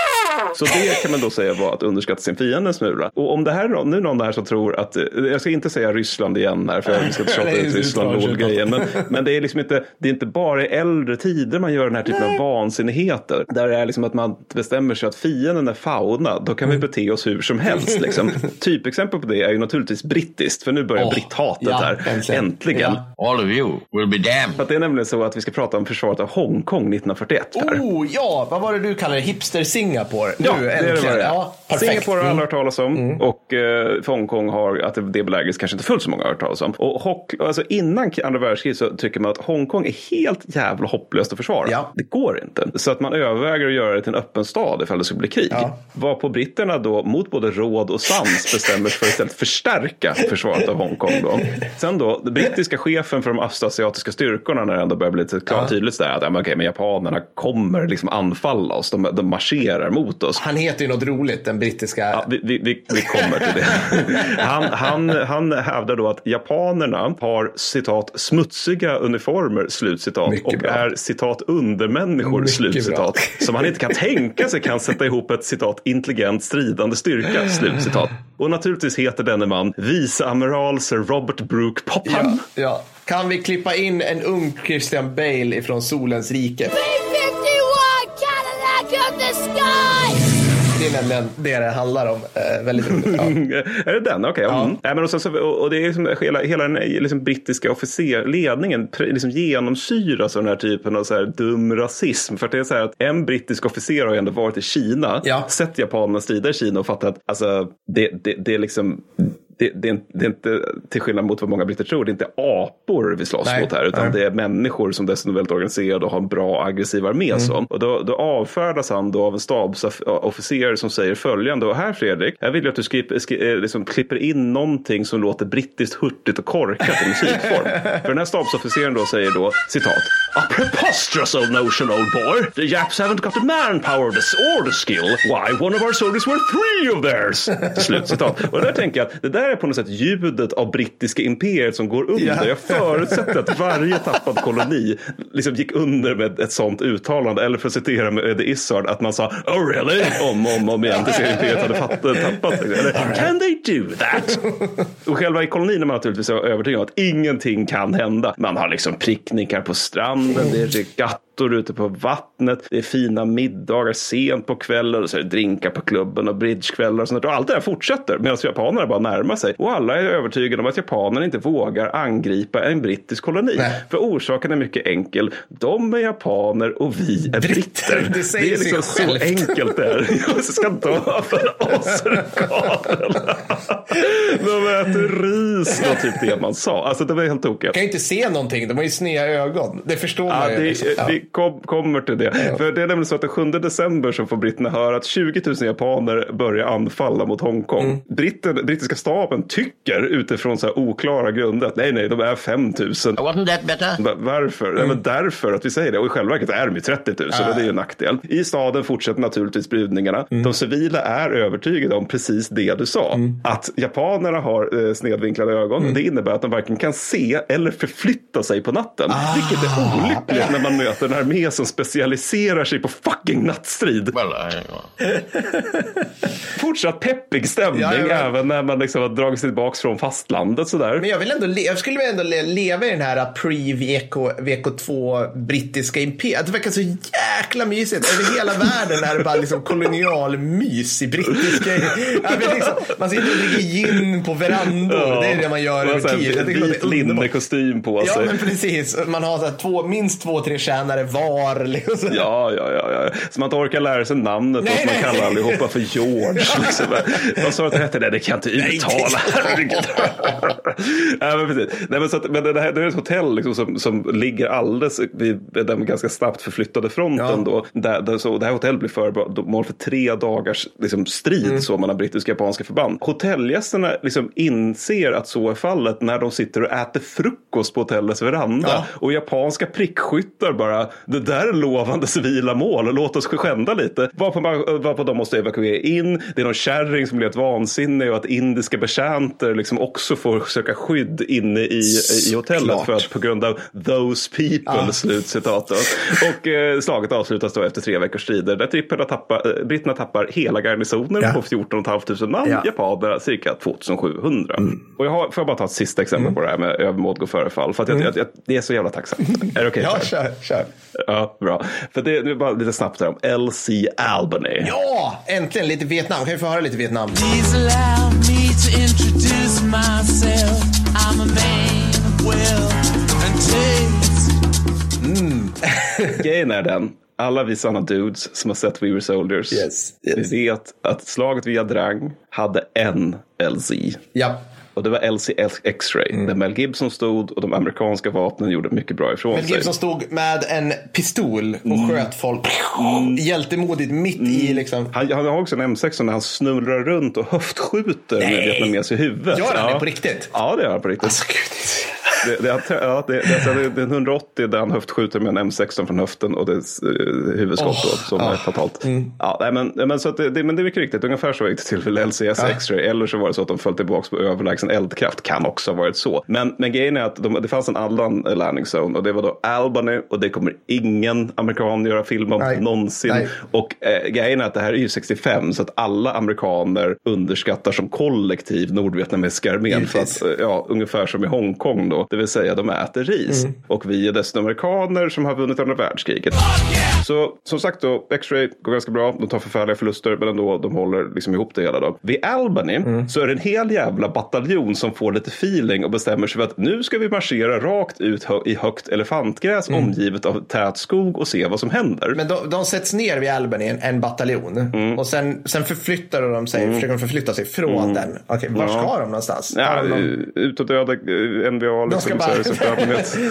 Speaker 2: Så det kan man då säga var att underskatta sin fiende en smula. Och om det här är någon, nu är någon där som tror att, eh, jag ska inte säga Ryssland igen här för jag ska inte tjata
Speaker 1: Nej,
Speaker 2: ut Ryssland grejen men, men det är liksom inte, det är inte bara i äldre tider man gör den här typen av vansinnigheter. Där det är liksom att man bestämmer sig att fienden är fauna, då kan
Speaker 1: Mm.
Speaker 2: vi bete oss hur som helst. Liksom. (laughs) Typexempel på det är ju naturligtvis brittiskt, för nu börjar
Speaker 1: Åh,
Speaker 2: britthatet
Speaker 1: ja,
Speaker 2: här.
Speaker 1: äntligen.
Speaker 2: Äntligen.
Speaker 1: Ja.
Speaker 7: All of you will be damned.
Speaker 2: För att det är nämligen så att vi ska prata om försvaret av Hongkong 1941. Per.
Speaker 1: Oh, ja, vad var det du kallade det? Hipster Singapore?
Speaker 2: Ja,
Speaker 1: nu, äntligen.
Speaker 2: det.
Speaker 1: Ja, perfekt. Mm.
Speaker 2: Singapore har alla hört talas om och eh, för Hongkong har att det, det kanske inte fullt så många har hört talas om. Och Hock, alltså innan andra världskriget så tycker man att Hongkong är helt jävla hopplöst att försvara.
Speaker 1: Ja.
Speaker 2: Det går inte. Så att man överväger att göra det till en öppen stad ifall det skulle bli krig.
Speaker 1: Ja.
Speaker 2: Var på britterna då mot både råd och sans bestämmer sig för att istället förstärka försvaret av Hongkong. Då. Sen då, den brittiska chefen för de östasiatiska styrkorna när det ändå börjar bli lite klart tydligt så där, att ja, men okej, men japanerna kommer liksom anfalla oss. De, de marscherar mot oss.
Speaker 1: Han heter ju något roligt, den brittiska.
Speaker 2: Ja, vi, vi, vi, kommer till det. (laughs) Han, han, han hävdar då att japanerna har citat smutsiga uniformer slutcitat
Speaker 1: Mycket
Speaker 2: och
Speaker 1: bra.
Speaker 2: är citat undermänniskor
Speaker 1: Mycket
Speaker 2: slutcitat.
Speaker 1: bra.
Speaker 2: Som han inte kan tänka sig kan sätta ihop ett citat intelligent stridande styrka slutcitat. Och naturligtvis heter denne man viceamiral Sir Robert Brooke Popham.
Speaker 1: Ja, ja. Kan vi klippa in en ung Christian Bale ifrån Solens rike? Är nämligen det det handlar om. Eh, väldigt roligt. Ja. (laughs)
Speaker 2: är det den? Okej.
Speaker 1: Ja.
Speaker 2: Mm. Men och, sen så, och det är liksom hela, hela den liksom brittiska officerledningen liksom genomsyras av den här typen av så här dum rasism. För att det är så här att en brittisk officer har ju ändå varit i Kina,
Speaker 1: Ja.
Speaker 2: sett japanerna strida i Kina och fattat att alltså, det, det, det är liksom det, det, är, inte- det är inte, till skillnad mot vad många britter tror, det är inte apor vi slåss
Speaker 1: Nej,
Speaker 2: mot här, utan
Speaker 1: nej.
Speaker 2: det är människor som dessutom är väldigt organiserade och har en bra aggressiv armé.
Speaker 1: Mm.
Speaker 2: Så. Och då, då avfärdas han då av en stabsofficer som säger följande, och här Fredrik, jag vill ju att du skri, skri, eh, liksom klipper in någonting som låter brittiskt hurtigt och korkat i musikform. (laughs) För den här stabsofficeren då säger då, citat, A preposterous old notion old boy. The Japs haven't got the manpower or the skill. Why, one of our soldiers were three of theirs. Slutcitat. Och där tänker jag att det där är på något sätt ljudet av brittiska imperiet som går under.
Speaker 1: Ja.
Speaker 2: Jag förutsätter att varje tappad koloni liksom gick under med ett sånt uttalande. Eller för att citera med Eddie Izzard att man sa oh really? Om och om, om igen tills imperiet hade fattat, tappat. Eller can they do that? Och själva i kolonin är man naturligtvis övertygad om att ingenting kan hända. Man har liksom pricknickar på stranden, det är regattor ute på vattnet, det är fina middagar sent på kvällen och så är det drinkar på klubben och bridgekvällar och sånt. Och allt det här fortsätter medan japanerna bara närmar sig. Och alla är övertygade om att japanerna inte vågar angripa en brittisk koloni.
Speaker 1: Nej.
Speaker 2: För orsaken är mycket enkel. De är japaner och vi är britter.
Speaker 1: Det säger
Speaker 2: är liksom
Speaker 1: sig
Speaker 2: så enkelt det är. (laughs) Jag ska dö för Karl. (laughs) De äter ris. Det var typ det man sa. Alltså det var helt tokigt.
Speaker 1: kan ju inte se någonting. De har ju sneda ögon. Det förstår
Speaker 2: Ja,
Speaker 1: man ju.
Speaker 2: det,
Speaker 1: liksom. Ja.
Speaker 2: Vi kom, kommer till det. För det är nämligen så att den 7 december så får britterna höra att 20 000 japaner börjar anfalla mot Hongkong.
Speaker 1: Mm.
Speaker 2: Britten, brittiska staben tycker utifrån så här oklara grunder att nej, nej, de är 5 000.
Speaker 7: Wasn't that better?
Speaker 2: Va- Varför? Nej, men därför att vi säger det. Och i själva verket är de ju 30 000 och det är ju en nackdel. I staden fortsätter naturligtvis brydningarna. De civila är övertygade om precis det du sa. Att japanerna har eh, snedvinklade ögon. Det innebär att de varken kan se eller förflytta sig på natten. Vilket är olyckligt när man möter en armé som specialiserar sig på fucking nattstrid.
Speaker 7: Well, I, (laughs)
Speaker 2: Fortsatt peppig stämning
Speaker 1: ja.
Speaker 2: även när man liksom har dragit sig tillbaka från fastlandet sådär.
Speaker 1: Men jag, vill ändå jag skulle ändå le- leva i den här pre-VK VK2 brittiska imperiet. Det verkar så jäkla mysigt. Över hela (laughs) världen är det bara liksom kolonialmys i brittiska... Ja, liksom, man sitter och dricker gin på verandor. Det är det man gör
Speaker 2: Man
Speaker 1: över tid.
Speaker 2: Vit linnekostym på
Speaker 1: Ja,
Speaker 2: sig.
Speaker 1: men precis. Man har så här två, minst två, tre tjänare var. Liksom.
Speaker 2: Ja, ja, ja, ja. Så man inte orkar lära sig namnet
Speaker 1: Nej,
Speaker 2: och man
Speaker 1: nej.
Speaker 2: kallar allihopa för George. (laughs) Liksom. Vad sa du att det hette? Det kan jag inte uttala. Herregud. (laughs) Nej, men precis. Nej, men så att, men det, här, det är ett hotell liksom, som, som ligger alldeles vid den ganska snabbt förflyttade fronten. Då, där, där, så det här hotellet blir föremål för tre dagars liksom, strid
Speaker 1: Mm.
Speaker 2: så mellan brittiska och japanska förband. Hotellgästerna liksom, inser att så är fallet när de sitter och äter frukost på hotellets veranda.
Speaker 1: Ja.
Speaker 2: Och japanska prickskyttar bara, det där är lovande civila mål, låt oss skända lite. Varpå, man, varpå de måste evakuera in, det är någon kärring som blir helt vansinnig och att indiska betjänter liksom också får söka skydd inne i, i hotellet
Speaker 1: Klart.
Speaker 2: för att på grund av those people, slutcitat. då. Och eh, slaget avslutas då efter tre veckors strider där tripperna tappar, eh, britterna tappar hela garnisonen
Speaker 1: Ja.
Speaker 2: på 14 500 man,
Speaker 1: Ja.
Speaker 2: japanerna cirka 2700.
Speaker 1: Mm.
Speaker 2: Och jag har, får jag bara ta ett sista exempel på det här med övermått gå före fall, för att jag, jag, jag, det är så jävla tacksamt. är det okej?
Speaker 1: Mm. Ja, kör, kör.
Speaker 2: Ja, bra. För det, är bara lite snabbt här om LC Albany.
Speaker 1: Ja, äntligen lite Vietnam. Kan vi få höra lite Vietnam?
Speaker 4: Please allow me to introduce myself. I'm a man of wealth and taste. (laughs)
Speaker 2: Grejen är den, alla vi sådana dudes som har sett We Were Soldiers,
Speaker 1: Yes, yes.
Speaker 2: vi vet att slaget via Drang hade en LZ.
Speaker 1: Ja.
Speaker 2: Och det var LC X-ray, där Mel Gibson stod och de amerikanska vapnen gjorde mycket bra ifrån
Speaker 1: Mel
Speaker 2: sig.
Speaker 1: Gibson stod med en pistol och
Speaker 2: Mm.
Speaker 1: sköt folk hjältemodigt mitt i liksom.
Speaker 2: Han, han har också en M16 när han snurrar runt och höftskjuter med
Speaker 1: Nej.
Speaker 2: vietnames i huvudet.
Speaker 1: Gör han
Speaker 2: ja.
Speaker 1: det på riktigt?
Speaker 2: Ja, det gör han på riktigt.
Speaker 1: Alltså.
Speaker 2: Det, det, ja, det, det, det är en 180 där han höftskjuter med en M16 från höften och det är eh, huvudskott då, som är fatalt.
Speaker 1: Mm.
Speaker 2: Ja, nej, men, men, så det, det, men det är mycket riktigt, ungefär så gick det till för LCS X-ray. Eller så var det så att de föll tillbaka på överlägsen eldkraft. Kan också ha varit så. Men, men grejen är att de, det fanns en annan landing zone och det var då Albany och det kommer ingen amerikan göra film om
Speaker 1: Nej.
Speaker 2: någonsin.
Speaker 1: Nej.
Speaker 2: Och eh, grejen är att det här är ju 65 så att alla amerikaner underskattar som kollektiv nordvietnamesiska armén. För
Speaker 1: Givetvis.
Speaker 2: att, eh, ja, ungefär som i Hongkong då. Det vill säga de äter ris. Och vi är dessutom amerikaner som har vunnit andra världskriget. Så som sagt då, X-Ray går ganska bra. De tar förfärliga förluster men ändå de håller liksom ihop det hela. Då. Vid Albany så är det en hel jävla bataljon som får lite feeling och bestämmer sig för att nu ska vi marschera rakt ut hö- i högt elefantgräs omgivet av tät skog och se vad som händer.
Speaker 1: Men de, de sätts ner vid Albany, en, en bataljon. Och sen, sen förflyttar de sig, försöker de förflytta sig från den. Okej, var ska de någonstans?
Speaker 2: Ja,
Speaker 1: de någon-
Speaker 2: ut och döda NVA.
Speaker 1: De ska bara-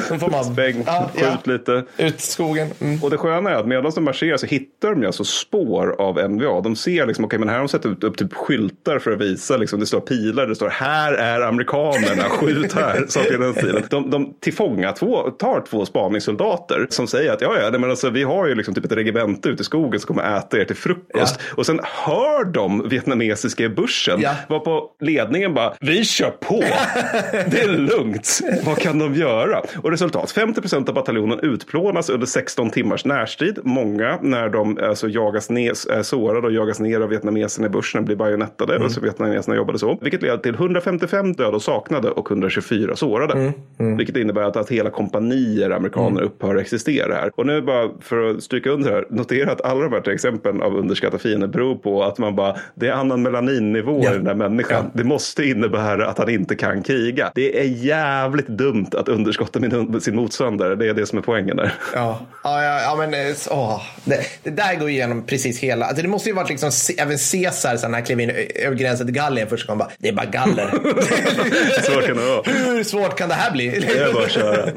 Speaker 1: De (laughs) får bara-
Speaker 2: Späng,
Speaker 1: Ja,
Speaker 2: skjut
Speaker 1: ja.
Speaker 2: lite.
Speaker 1: Ut skogen. Mm.
Speaker 2: Och det sköna är att medan de marscherar så hittar de ju alltså spår av NVA. De ser liksom, okej men här har de satt ut, upp typ skyltar för att visa, liksom, det står pilar, det står här är amerikanerna, skjut här. (laughs) Saker i den stilen. De, de tillfånga två, tar två spaningssoldater som säger att ja, ja, men alltså, vi har ju liksom typ ett regemente ute i skogen som kommer äta er till frukost. Och sen hör de vietnamesiska i bussen,
Speaker 1: Ja.
Speaker 2: var på ledningen bara, vi kör på, (laughs) det är lugnt, (laughs) vad kan de göra? Och resultat, 50 procent av bataljonen utplånas under 16 timmars närstrid. Många när de alltså, jagas ner, sårade och jagas ner av vietnameserna i bushen blir bajonettade. Och så vietnameserna jobbade så. Vilket leder till 155 döda och saknade och 124 sårade. Vilket innebär att, att hela kompanier amerikaner upphör att existera här. Och nu bara för att stryka under här, notera att alla de här tre exemplen av underskattade fiender beror på att man bara, det är annan melaninnivå
Speaker 1: Ja.
Speaker 2: i den där människan. Det måste innebära att han inte kan kriga. Det är jävligt dumt att underskatta min, sin motståndare. Det är det som är poängen där.
Speaker 1: Ja, ja, ja, ja men eh, åh, det, det där går igenom precis hela. Alltså, det måste ju varit liksom, även Caesar när han klev in över gränsen till Gallien först kom han bara, det är bara galler. (laughs)
Speaker 2: Så kan det vara. (laughs)
Speaker 1: Hur svårt kan det här bli?
Speaker 2: Det är bara att köra.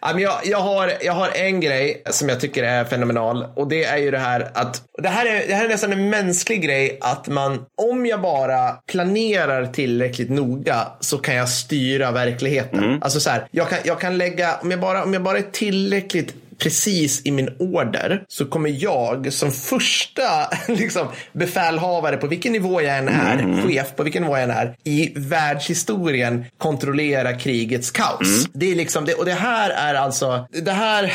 Speaker 1: Jag, jag, har, jag har en grej som jag tycker är fenomenal och det är ju det här att det här är, det här är nästan en mänsklig grej att man om jag bara planerar tillräckligt noga så kan jag styra verkligheten. Alltså så här, jag kan, jag kan lägga, om jag, bara, om jag bara är tillräckligt precis i min order så kommer jag som första (laughs) liksom, befälhavare på vilken nivå jag än är, chef på vilken nivå jag än är, i världshistorien kontrollera krigets kaos. Det är liksom, det, och det här är alltså, det här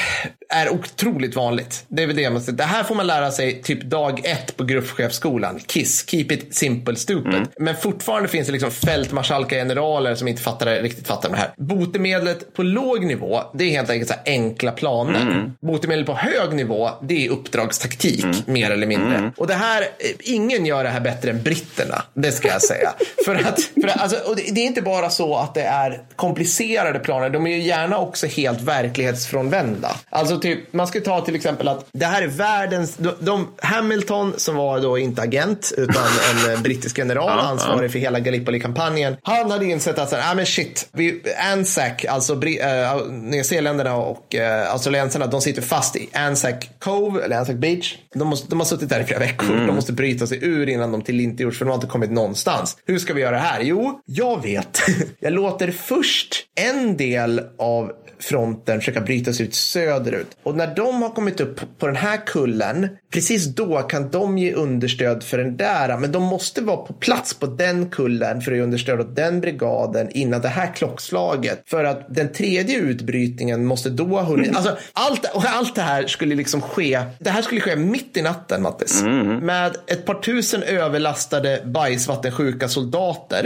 Speaker 1: är otroligt vanligt. Det är väl det jag måste, det här får man lära sig typ dag ett på gruppchefsskolan. KISS, keep it simple stupid. Men fortfarande finns det liksom fältmarskalka generaler som inte fattar riktigt fattar det här. Botemedlet på låg nivå, det är helt enkelt så enkla planer. Botemedlet på hög nivå, det är uppdragstaktik, mer eller mindre. Och det här, eh, ingen gör det här bättre än britterna, det ska jag säga. (laughs) för att, för att alltså, och det, det är inte bara så att det är komplicerade planer, de är ju gärna också helt verklighetsfrånvända. Alltså typ, man ska ta till exempel att det här är världens, de, de Hamilton som var då inte agent utan (laughs) en eh, brittisk general ansvarig för hela Gallipoli-kampanjen. Han hade insett att så här, ah, men shit, vi, Anzac, alltså Bri- äh, Nyzeeländerna och äh, australiensarna, de sitter fast i Anzac Cove, eller Anzac Beach. De, måste, de har suttit där i flera veckor. De måste bryta sig ur innan de tillintetgjorts för de har inte kommit någonstans. Hur ska vi göra det här? Jo, jag vet. (laughs) jag låter först en del av fronten försöka bryta sig ut söderut. Och när de har kommit upp på den här kullen, precis då kan de ge understöd för den där. Men de måste vara på plats på den kullen för att ge understöd åt den brigaden innan det här klockslaget. För att den tredje utbrytningen måste då ha hunnit. Alltså, allt, allt det här skulle liksom ske. Det här skulle ske mitt i natten, Mattis. Med ett par tusen överlastade bajsvattensjuka soldater.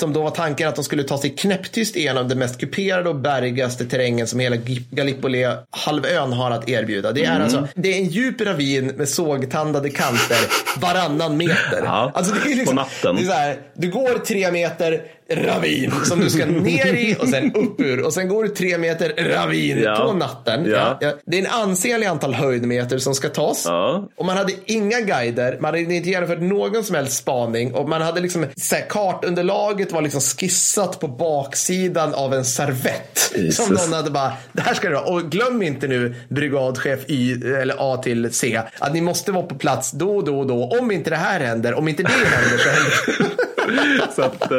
Speaker 1: Som då var tanken att de skulle ta sig knäpptyst igenom det mest kuperade och bergigaste terrängen som hela Gallipoli-halvön har att erbjuda. Det är alltså det är en djup ravin med sågtandade kanter varannan meter.
Speaker 2: Ja,
Speaker 1: alltså det är liksom,
Speaker 2: på natten.
Speaker 1: Det är här, du går tre meter ravin som du ska (laughs) ner i och sen upp ur och sen går du tre meter ravin
Speaker 2: Ja.
Speaker 1: på natten.
Speaker 2: Ja.
Speaker 1: Det är en ansenlig antal höjdmeter som ska tas.
Speaker 2: Ja.
Speaker 1: Och man hade inga guider, man hade inte genomfört någon som helst spaning och man hade liksom, så här, kartunderlaget var liksom skissat på baksidan av en servett.
Speaker 2: Jesus.
Speaker 1: Som någon hade bara, det här ska det vara. Och glöm inte nu brigadchef Y eller A till C, att ni måste vara på plats då och då och då. Om inte det här händer, om inte det händer så händer (laughs) (laughs)
Speaker 2: Så att, eh,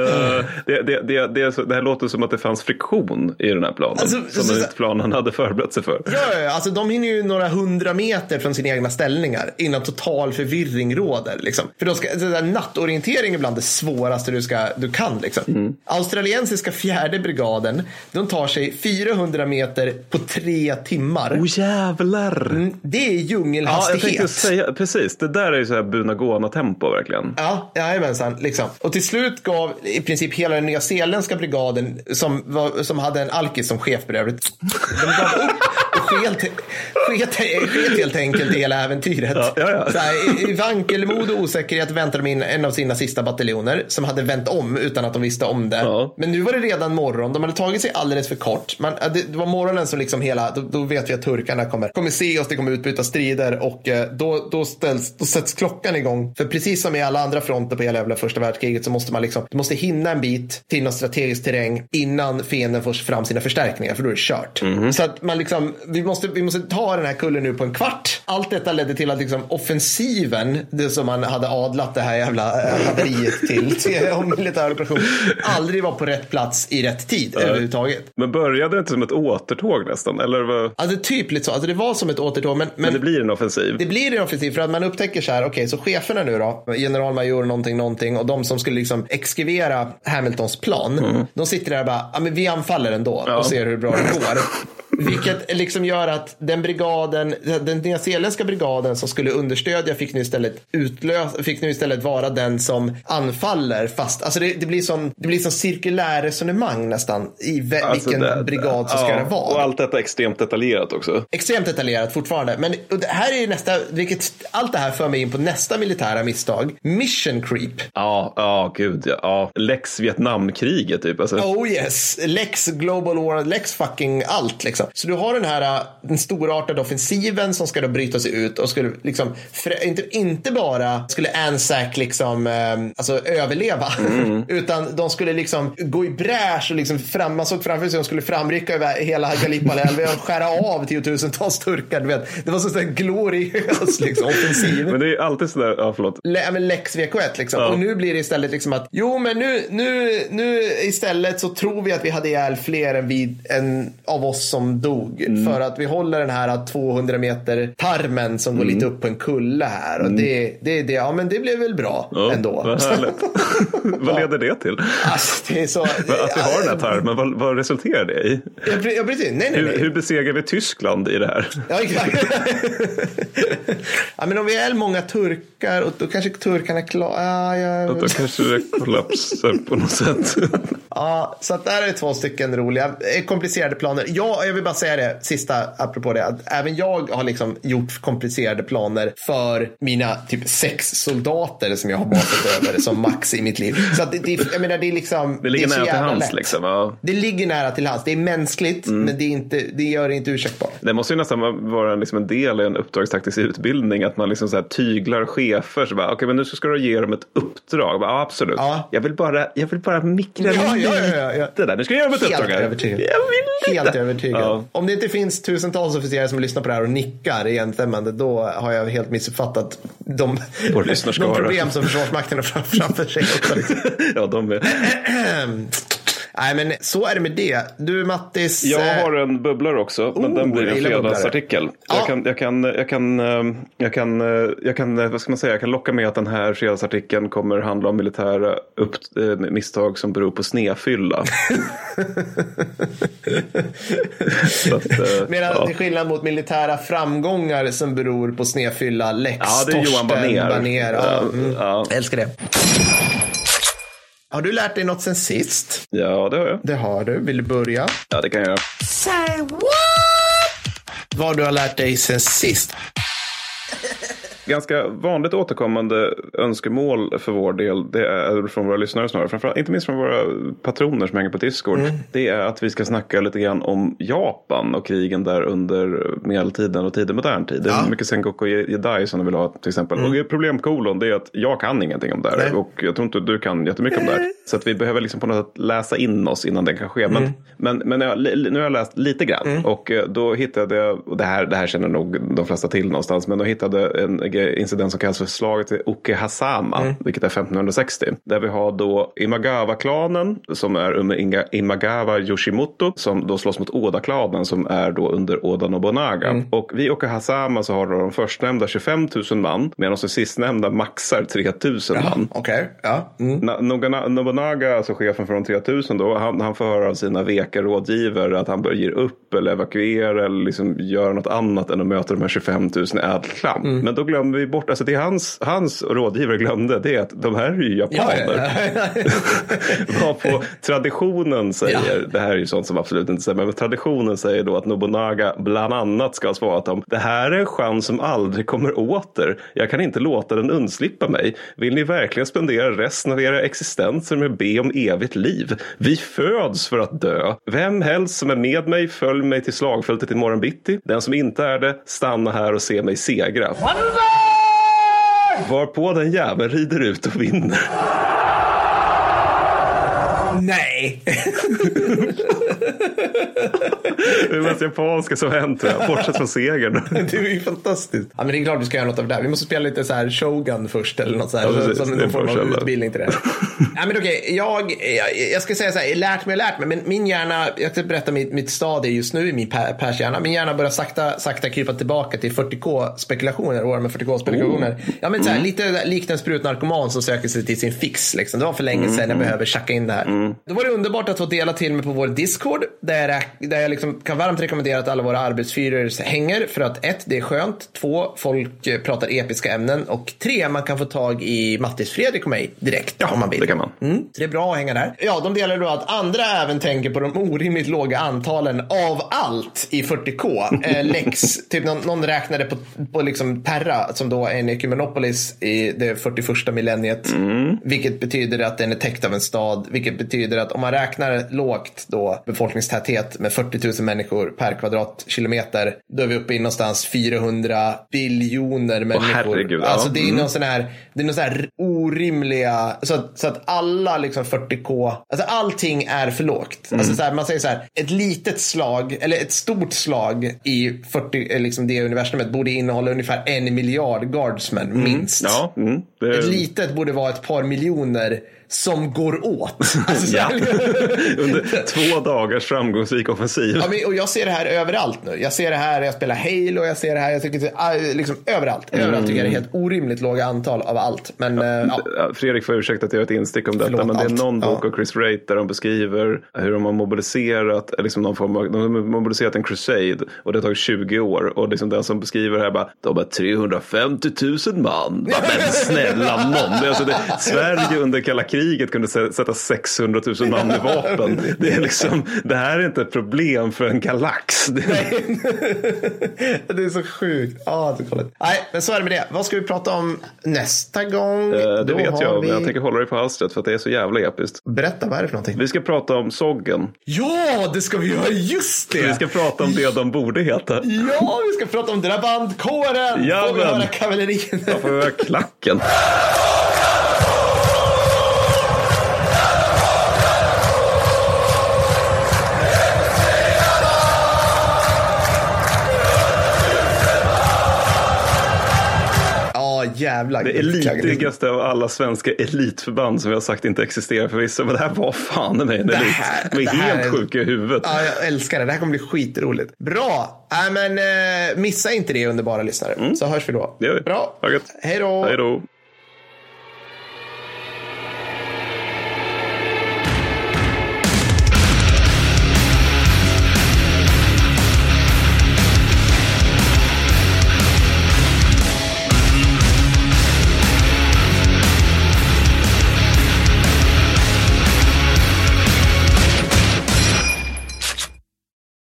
Speaker 2: det, det, det, det, här låter som att det fanns friktion i den här planen.
Speaker 1: Alltså, så-
Speaker 2: som
Speaker 1: så-
Speaker 2: inte planen hade förberett sig för.
Speaker 1: Ja, ja, alltså de hinner ju några hundra meter från sina egna ställningar innan total förvirring råder. Liksom. För de ska, där, nattorientering är bland det svåraste du, ska, du kan. Liksom. Australiensiska fjärde brigaden, de tar sig 400 meter på tre timmar.
Speaker 2: Åh jävlar!
Speaker 1: Det är
Speaker 2: Ja, jag
Speaker 1: djungelhastighet.
Speaker 2: tänkte säga, precis, det där är ju så här Bunagona-tempo verkligen.
Speaker 1: Ja, jajamensan. Liksom. Och till slut gav i princip hela den nyzeeländska brigaden, som, var, som hade en alkis som chef för övrigt, de gav upp och sket, sket, sket helt enkelt i hela äventyret.
Speaker 2: Ja, ja, ja.
Speaker 1: Så här, I vankelmod och osäkerhet väntade de in en av sina sista bataljoner som hade vänt om utan att de visste om det. Men nu var det redan morgon. De hade tagit sig alldeles för kort. Man, det, det var morgonen som liksom hela, då, då vet vi att turkarna kommer, kommer se oss, det kommer utbryta strider och eh, då, då, ställs, då sätts klockan igång. För precis som i alla andra fronter på hela jävla första världskriget så måste man liksom, du måste hinna en bit till någon strategisk terräng innan fienden får fram sina förstärkningar för då är det kört. Så att man liksom, vi måste, vi måste ta den här kullen nu på en kvart. Allt detta ledde till att liksom offensiven, det som man hade adlat det här jävla eh, haveriet till, (laughs) till om militär operation, aldrig var på rätt plats i rätt tid överhuvudtaget.
Speaker 2: Men började det inte som ett återtåg nästan? Eller vad?
Speaker 1: Alltså typ lite så, alltså det var som ett återtåg men, men,
Speaker 2: Men det blir en offensiv?
Speaker 1: det blir en offensiv för att man upptäcker så här, okej, så cheferna nu då, generalmajor någonting, någonting och de som skulle liksom exkivera Hamiltons plan, de sitter där och bara, ja men vi anfaller ändå och ser hur bra det går. (laughs) Vilket liksom gör att den brigaden, den nyzeeländska brigaden som skulle understödja fick nu istället utlös, fick nu istället vara den som anfaller fast, alltså det, det blir som, det blir som cirkulär resonemang nästan i ve-
Speaker 2: Alltså,
Speaker 1: vilken
Speaker 2: det-
Speaker 1: brigad som ska
Speaker 2: ja,
Speaker 1: göra vad.
Speaker 2: Och allt detta extremt detaljerat också.
Speaker 1: Extremt detaljerat fortfarande. Men det här är ju nästa, vilket, allt det här för mig in på nästa militära misstag. Mission creep.
Speaker 2: Ja, ja, gud ja. ja. Lex Vietnamkriget typ. Alltså.
Speaker 1: Oh yes, Lex Global War, Lex fucking allt liksom. Så du har den här äh, den storartade offensiven som ska då bryta sig ut och skulle liksom, inte, inte bara skulle Anzac liksom, ähm, alltså överleva, (laughs) utan de skulle liksom gå i bräsch och liksom fram, man såg framför sig de skulle framrycka över hela Gallipoli-älven och skära av tiotusentals turkar. Du vet. Det var så här gloriös liksom, offensiv.
Speaker 2: Men det är alltid sådär, ja förlåt.
Speaker 1: Le- men Lex VK1 liksom.
Speaker 2: Ja.
Speaker 1: Och nu blir det istället liksom att jo men nu, nu, nu istället så tror vi att vi hade ihjäl fler än, vi, än av oss som dog.
Speaker 2: Mm.
Speaker 1: För att vi håller den här 200 meter tarmen som går
Speaker 2: Mm.
Speaker 1: lite upp på en kulle här. Och det, det, det, ja men det blev väl bra
Speaker 2: Ja,
Speaker 1: ändå.
Speaker 2: Vad härligt. (laughs) vad leder det till?
Speaker 1: Alltså, det så...
Speaker 2: Att vi har den här tarmen, vad, vad resulterar det i?
Speaker 1: Ja, ja, precis. Nej, nej,
Speaker 2: Hur,
Speaker 1: nej.
Speaker 2: hur besegrar vi Tyskland i det här?
Speaker 1: Ja, exakt. ja, men om vi är många turkar och då kanske turkarna klarar... Ja, ja,
Speaker 2: Då kanske det kollapsar på något sätt.
Speaker 1: Ja, så att där är två stycken roliga, eh, komplicerade planer. Ja, jag vill bara säga det, sista apropå det, att även jag har liksom gjort komplicerade planer för mina typ sex soldater som jag har basat (laughs) över som max i mitt liv. Så att det, det, jag menar, det är liksom...
Speaker 2: Det ligger
Speaker 1: är så
Speaker 2: nära till hands liksom. Ja.
Speaker 1: Det ligger nära till hands. Det är mänskligt, men det, är inte, det gör det inte ursäktbart.
Speaker 2: Det måste ju nästan vara liksom en del i en uppdragstaktisk utbildning att man liksom så här tyglar chefer. Så bara, okay, men nu ska du ge dem ett uppdrag. Bara, ja, absolut.
Speaker 1: Ja.
Speaker 2: Jag, vill bara, jag vill bara mikra
Speaker 1: Ja, ja, ja, ja, ja.
Speaker 2: lite där. Nu ska jag göra dem ett
Speaker 1: Helt
Speaker 2: uppdrag.
Speaker 1: övertygad.
Speaker 2: Jag vill.
Speaker 1: Helt övertygad. Om det inte finns tusentals officerare som lyssnar på det här och nickar igenstämmande, då har jag helt missuppfattat de, de problem som Försvarsmakten har fram- framför sig. (laughs)
Speaker 2: Ja, de är. (clears throat)
Speaker 1: Nej, men så är det med det. Du Mattis.
Speaker 2: Jag
Speaker 1: eh,
Speaker 2: har en bubblare också, men
Speaker 1: Oh,
Speaker 2: den blir
Speaker 1: jag
Speaker 2: en fredagsartikel.
Speaker 1: Ja.
Speaker 2: Jag, kan, jag, kan, jag, kan, jag, kan, jag kan, vad ska man säga, jag kan locka med att den här fredagsartikeln kommer handla om militära upp, eh, misstag som beror på snefylla. (laughs) Att, eh,
Speaker 1: Medan
Speaker 2: ja.
Speaker 1: till skillnad mot militära framgångar som beror på snedfylla, Lex,
Speaker 2: Ja, det är Johan
Speaker 1: Torsten,
Speaker 2: Banér.
Speaker 1: Banér. Ja, mm.
Speaker 2: Ja.
Speaker 1: Älskar det. Har du lärt dig något sen sist?
Speaker 2: ja, det har jag.
Speaker 1: Det har du. Vill du börja?
Speaker 2: Ja, det kan jag göra.
Speaker 8: Say what?
Speaker 1: Vad du har lärt dig sen sist?
Speaker 2: Ganska vanligt återkommande önskemål för vår del, det är från våra lyssnare snarare, framförallt, inte minst från våra patroner som hänger på Discord,
Speaker 1: Mm.
Speaker 2: det är att vi ska snacka lite grann om Japan och krigen där under medeltiden och tidig modern tid. Det är
Speaker 1: Ja. Mm.
Speaker 2: mycket Sengoku och Jedi som de vill ha till exempel. Och problem kolon det är att jag kan ingenting om det
Speaker 1: Nej.
Speaker 2: här och jag tror inte du kan jättemycket om det här. Så att vi behöver liksom på något sätt läsa in oss innan det kan ske.
Speaker 1: Mm.
Speaker 2: Men, men, men jag, nu har jag läst lite grann och eh, då hittade jag, och det här, det här känner nog de flesta till någonstans, men då hittade en incident som kallas för slaget vid Okehasama, vilket är 1560. Där vi har då Imagawa-klanen som är under Imagawa Yoshimoto som då slåss mot Oda-klanen som är då under Oda Nobunaga. Och vid Okehasama så har då de förstnämnda 25 000 man medan de sistnämnda maxar 3 000 man.
Speaker 1: Okej. Ja. Mm.
Speaker 2: Nobunaga, alltså chefen för de 3000 då, han, han får höra av sina veka rådgivare att han bör ge upp eller evakuera eller liksom göra något annat än att möta de här 25 000 i ädlklam. Men då glömmer de är borta. Alltså det hans, hans rådgivare glömde, det är att de här är ju japaner. (laughs) Vad på traditionen säger, det här är ju sånt som absolut inte stämmer, men traditionen säger då att Nobunaga bland annat ska ha svarat dem. Det här är en chans som aldrig kommer åter. Jag kan inte låta den undslippa mig. Vill ni verkligen spendera resten av era existenser med att be om evigt liv? Vi föds för att dö. Vem helst som är med mig, följ mig till slagfältet imorgon bitti. Den som inte är det, stanna här och se mig segra. Varpå den jäveln rider ut och vinner.
Speaker 1: Nej! (laughs)
Speaker 2: Det mest japanska som hänt bortsett från segern. (laughs)
Speaker 1: Det är ju fantastiskt. Ja, men det är klart vi ska göra något av det där. Vi måste spela lite så här Shogun först eller något så här.
Speaker 2: Ja, precis.
Speaker 1: som någon form av utbildning till det. (laughs) ja, men okej, jag, jag, jag ska säga så här, lärt mig och lärt mig. Men min hjärna, jag ska berätta mitt, mitt stadie just nu i min Per- Pers hjärna. Min hjärna börjar sakta, sakta krypa tillbaka till 40K-spekulationer, år med 40K-spekulationer.
Speaker 2: Oh.
Speaker 1: Ja, men så
Speaker 2: Mm.
Speaker 1: här, lite likt en sprutnarkoman som söker sig till sin fix. Liksom. Det var för länge
Speaker 2: Mm,
Speaker 1: sedan jag behöver tjacka in det här. Då var det underbart att få dela till mig på vår Discord. Där jag, där jag liksom kan varmt rekommendera att alla våra arbetsfyror hänger. För att ett, det är skönt. Två, folk eh, pratar episka ämnen. Och tre, man kan få tag i Mattis Fredrik och mig direkt om man vill.
Speaker 2: det kan man.
Speaker 1: Mm, så det är bra att hänga där. Ja, de delar då att andra även tänker på de orimligt låga antalen av allt i 40K. Eh, (laughs) Lex, typ någon, någon räknade på, på liksom Terra som då är en ekumenopolis i det 41 millenniet. Vilket betyder att den är täckt av en stad. Vilket betyder att om man räknar lågt då befolkningstäthet med 40 000 människor per kvadratkilometer. Då är vi uppe i någonstans 400 biljoner människor.
Speaker 2: herregud, ja.
Speaker 1: alltså det är
Speaker 2: Mm.
Speaker 1: någon sån här, det är någon sån här orimliga, så att, så att alla liksom 40K, alltså allting är för lågt.
Speaker 2: Mm.
Speaker 1: Alltså så här, man säger så här, ett litet slag, eller ett stort slag i 40, eh, liksom det universumet borde innehålla ungefär en miljard guardsmen, minst.
Speaker 2: Ja, mm, det
Speaker 1: Ett litet borde vara ett par miljoner som går åt. (laughs) Alltså, så
Speaker 2: Ja. (laughs) Under två dagars framgångsrik offensiv.
Speaker 1: Ja, men, och jag ser det här överallt nu. Jag ser det här, jag spelar Halo, jag ser det här, jag tycker det är, liksom överallt. Överallt tycker jag det är helt orimligt låga antal av allt. Men eh, ja.
Speaker 2: Ja, Fredrik får ursäkta att jag gör ett instick om detta,
Speaker 1: Förlåt,
Speaker 2: men det är
Speaker 1: allt.
Speaker 2: någon bok
Speaker 1: Ja.
Speaker 2: av Chris Wright där de beskriver hur de har mobiliserat, eller liksom någon form av, de har mobiliserat en crusade och det har tagit 20 år och liksom den som beskriver det här bara, de har 350 000 man. Bara, men snälla någon, alltså det, Sverige under kalla kriget kunde sä- sätta 600 000 man i vapen. (laughs) Det är liksom, det här är inte ett problem för en galax. (laughs) Det är, (laughs)
Speaker 1: det är så sjukt. Ah, det är kolligt. Nej, men så är det med det. Vad ska vi prata om nästa gång?
Speaker 2: Eh, det
Speaker 1: Då
Speaker 2: vet jag,
Speaker 1: vi...
Speaker 2: men jag tänker hålla dig på halstret för att det är så jävla episkt.
Speaker 1: Berätta, vad är det för någonting?
Speaker 2: Vi ska prata om Soggen.
Speaker 1: Ja, det ska vi göra. Just det!
Speaker 2: Vi ska prata om det de borde heta.
Speaker 1: Ja, vi ska prata om drabandkåren. Får vi höra kavalleriet?
Speaker 2: Jag får höra klacken.
Speaker 1: Jävlar.
Speaker 2: Det elitdigaste av alla svenska elitförband som vi har sagt inte existerar förvisso. Men det här var fan mig en elit. De är helt
Speaker 1: är-
Speaker 2: sjuka i huvudet.
Speaker 1: Ja, jag älskar det. Det här kommer bli skitroligt. Bra. Äh, men, eh, missa inte det underbara lyssnare. Så hörs vi då.
Speaker 2: Det gör vi.
Speaker 1: Bra. Då.
Speaker 2: Hej då.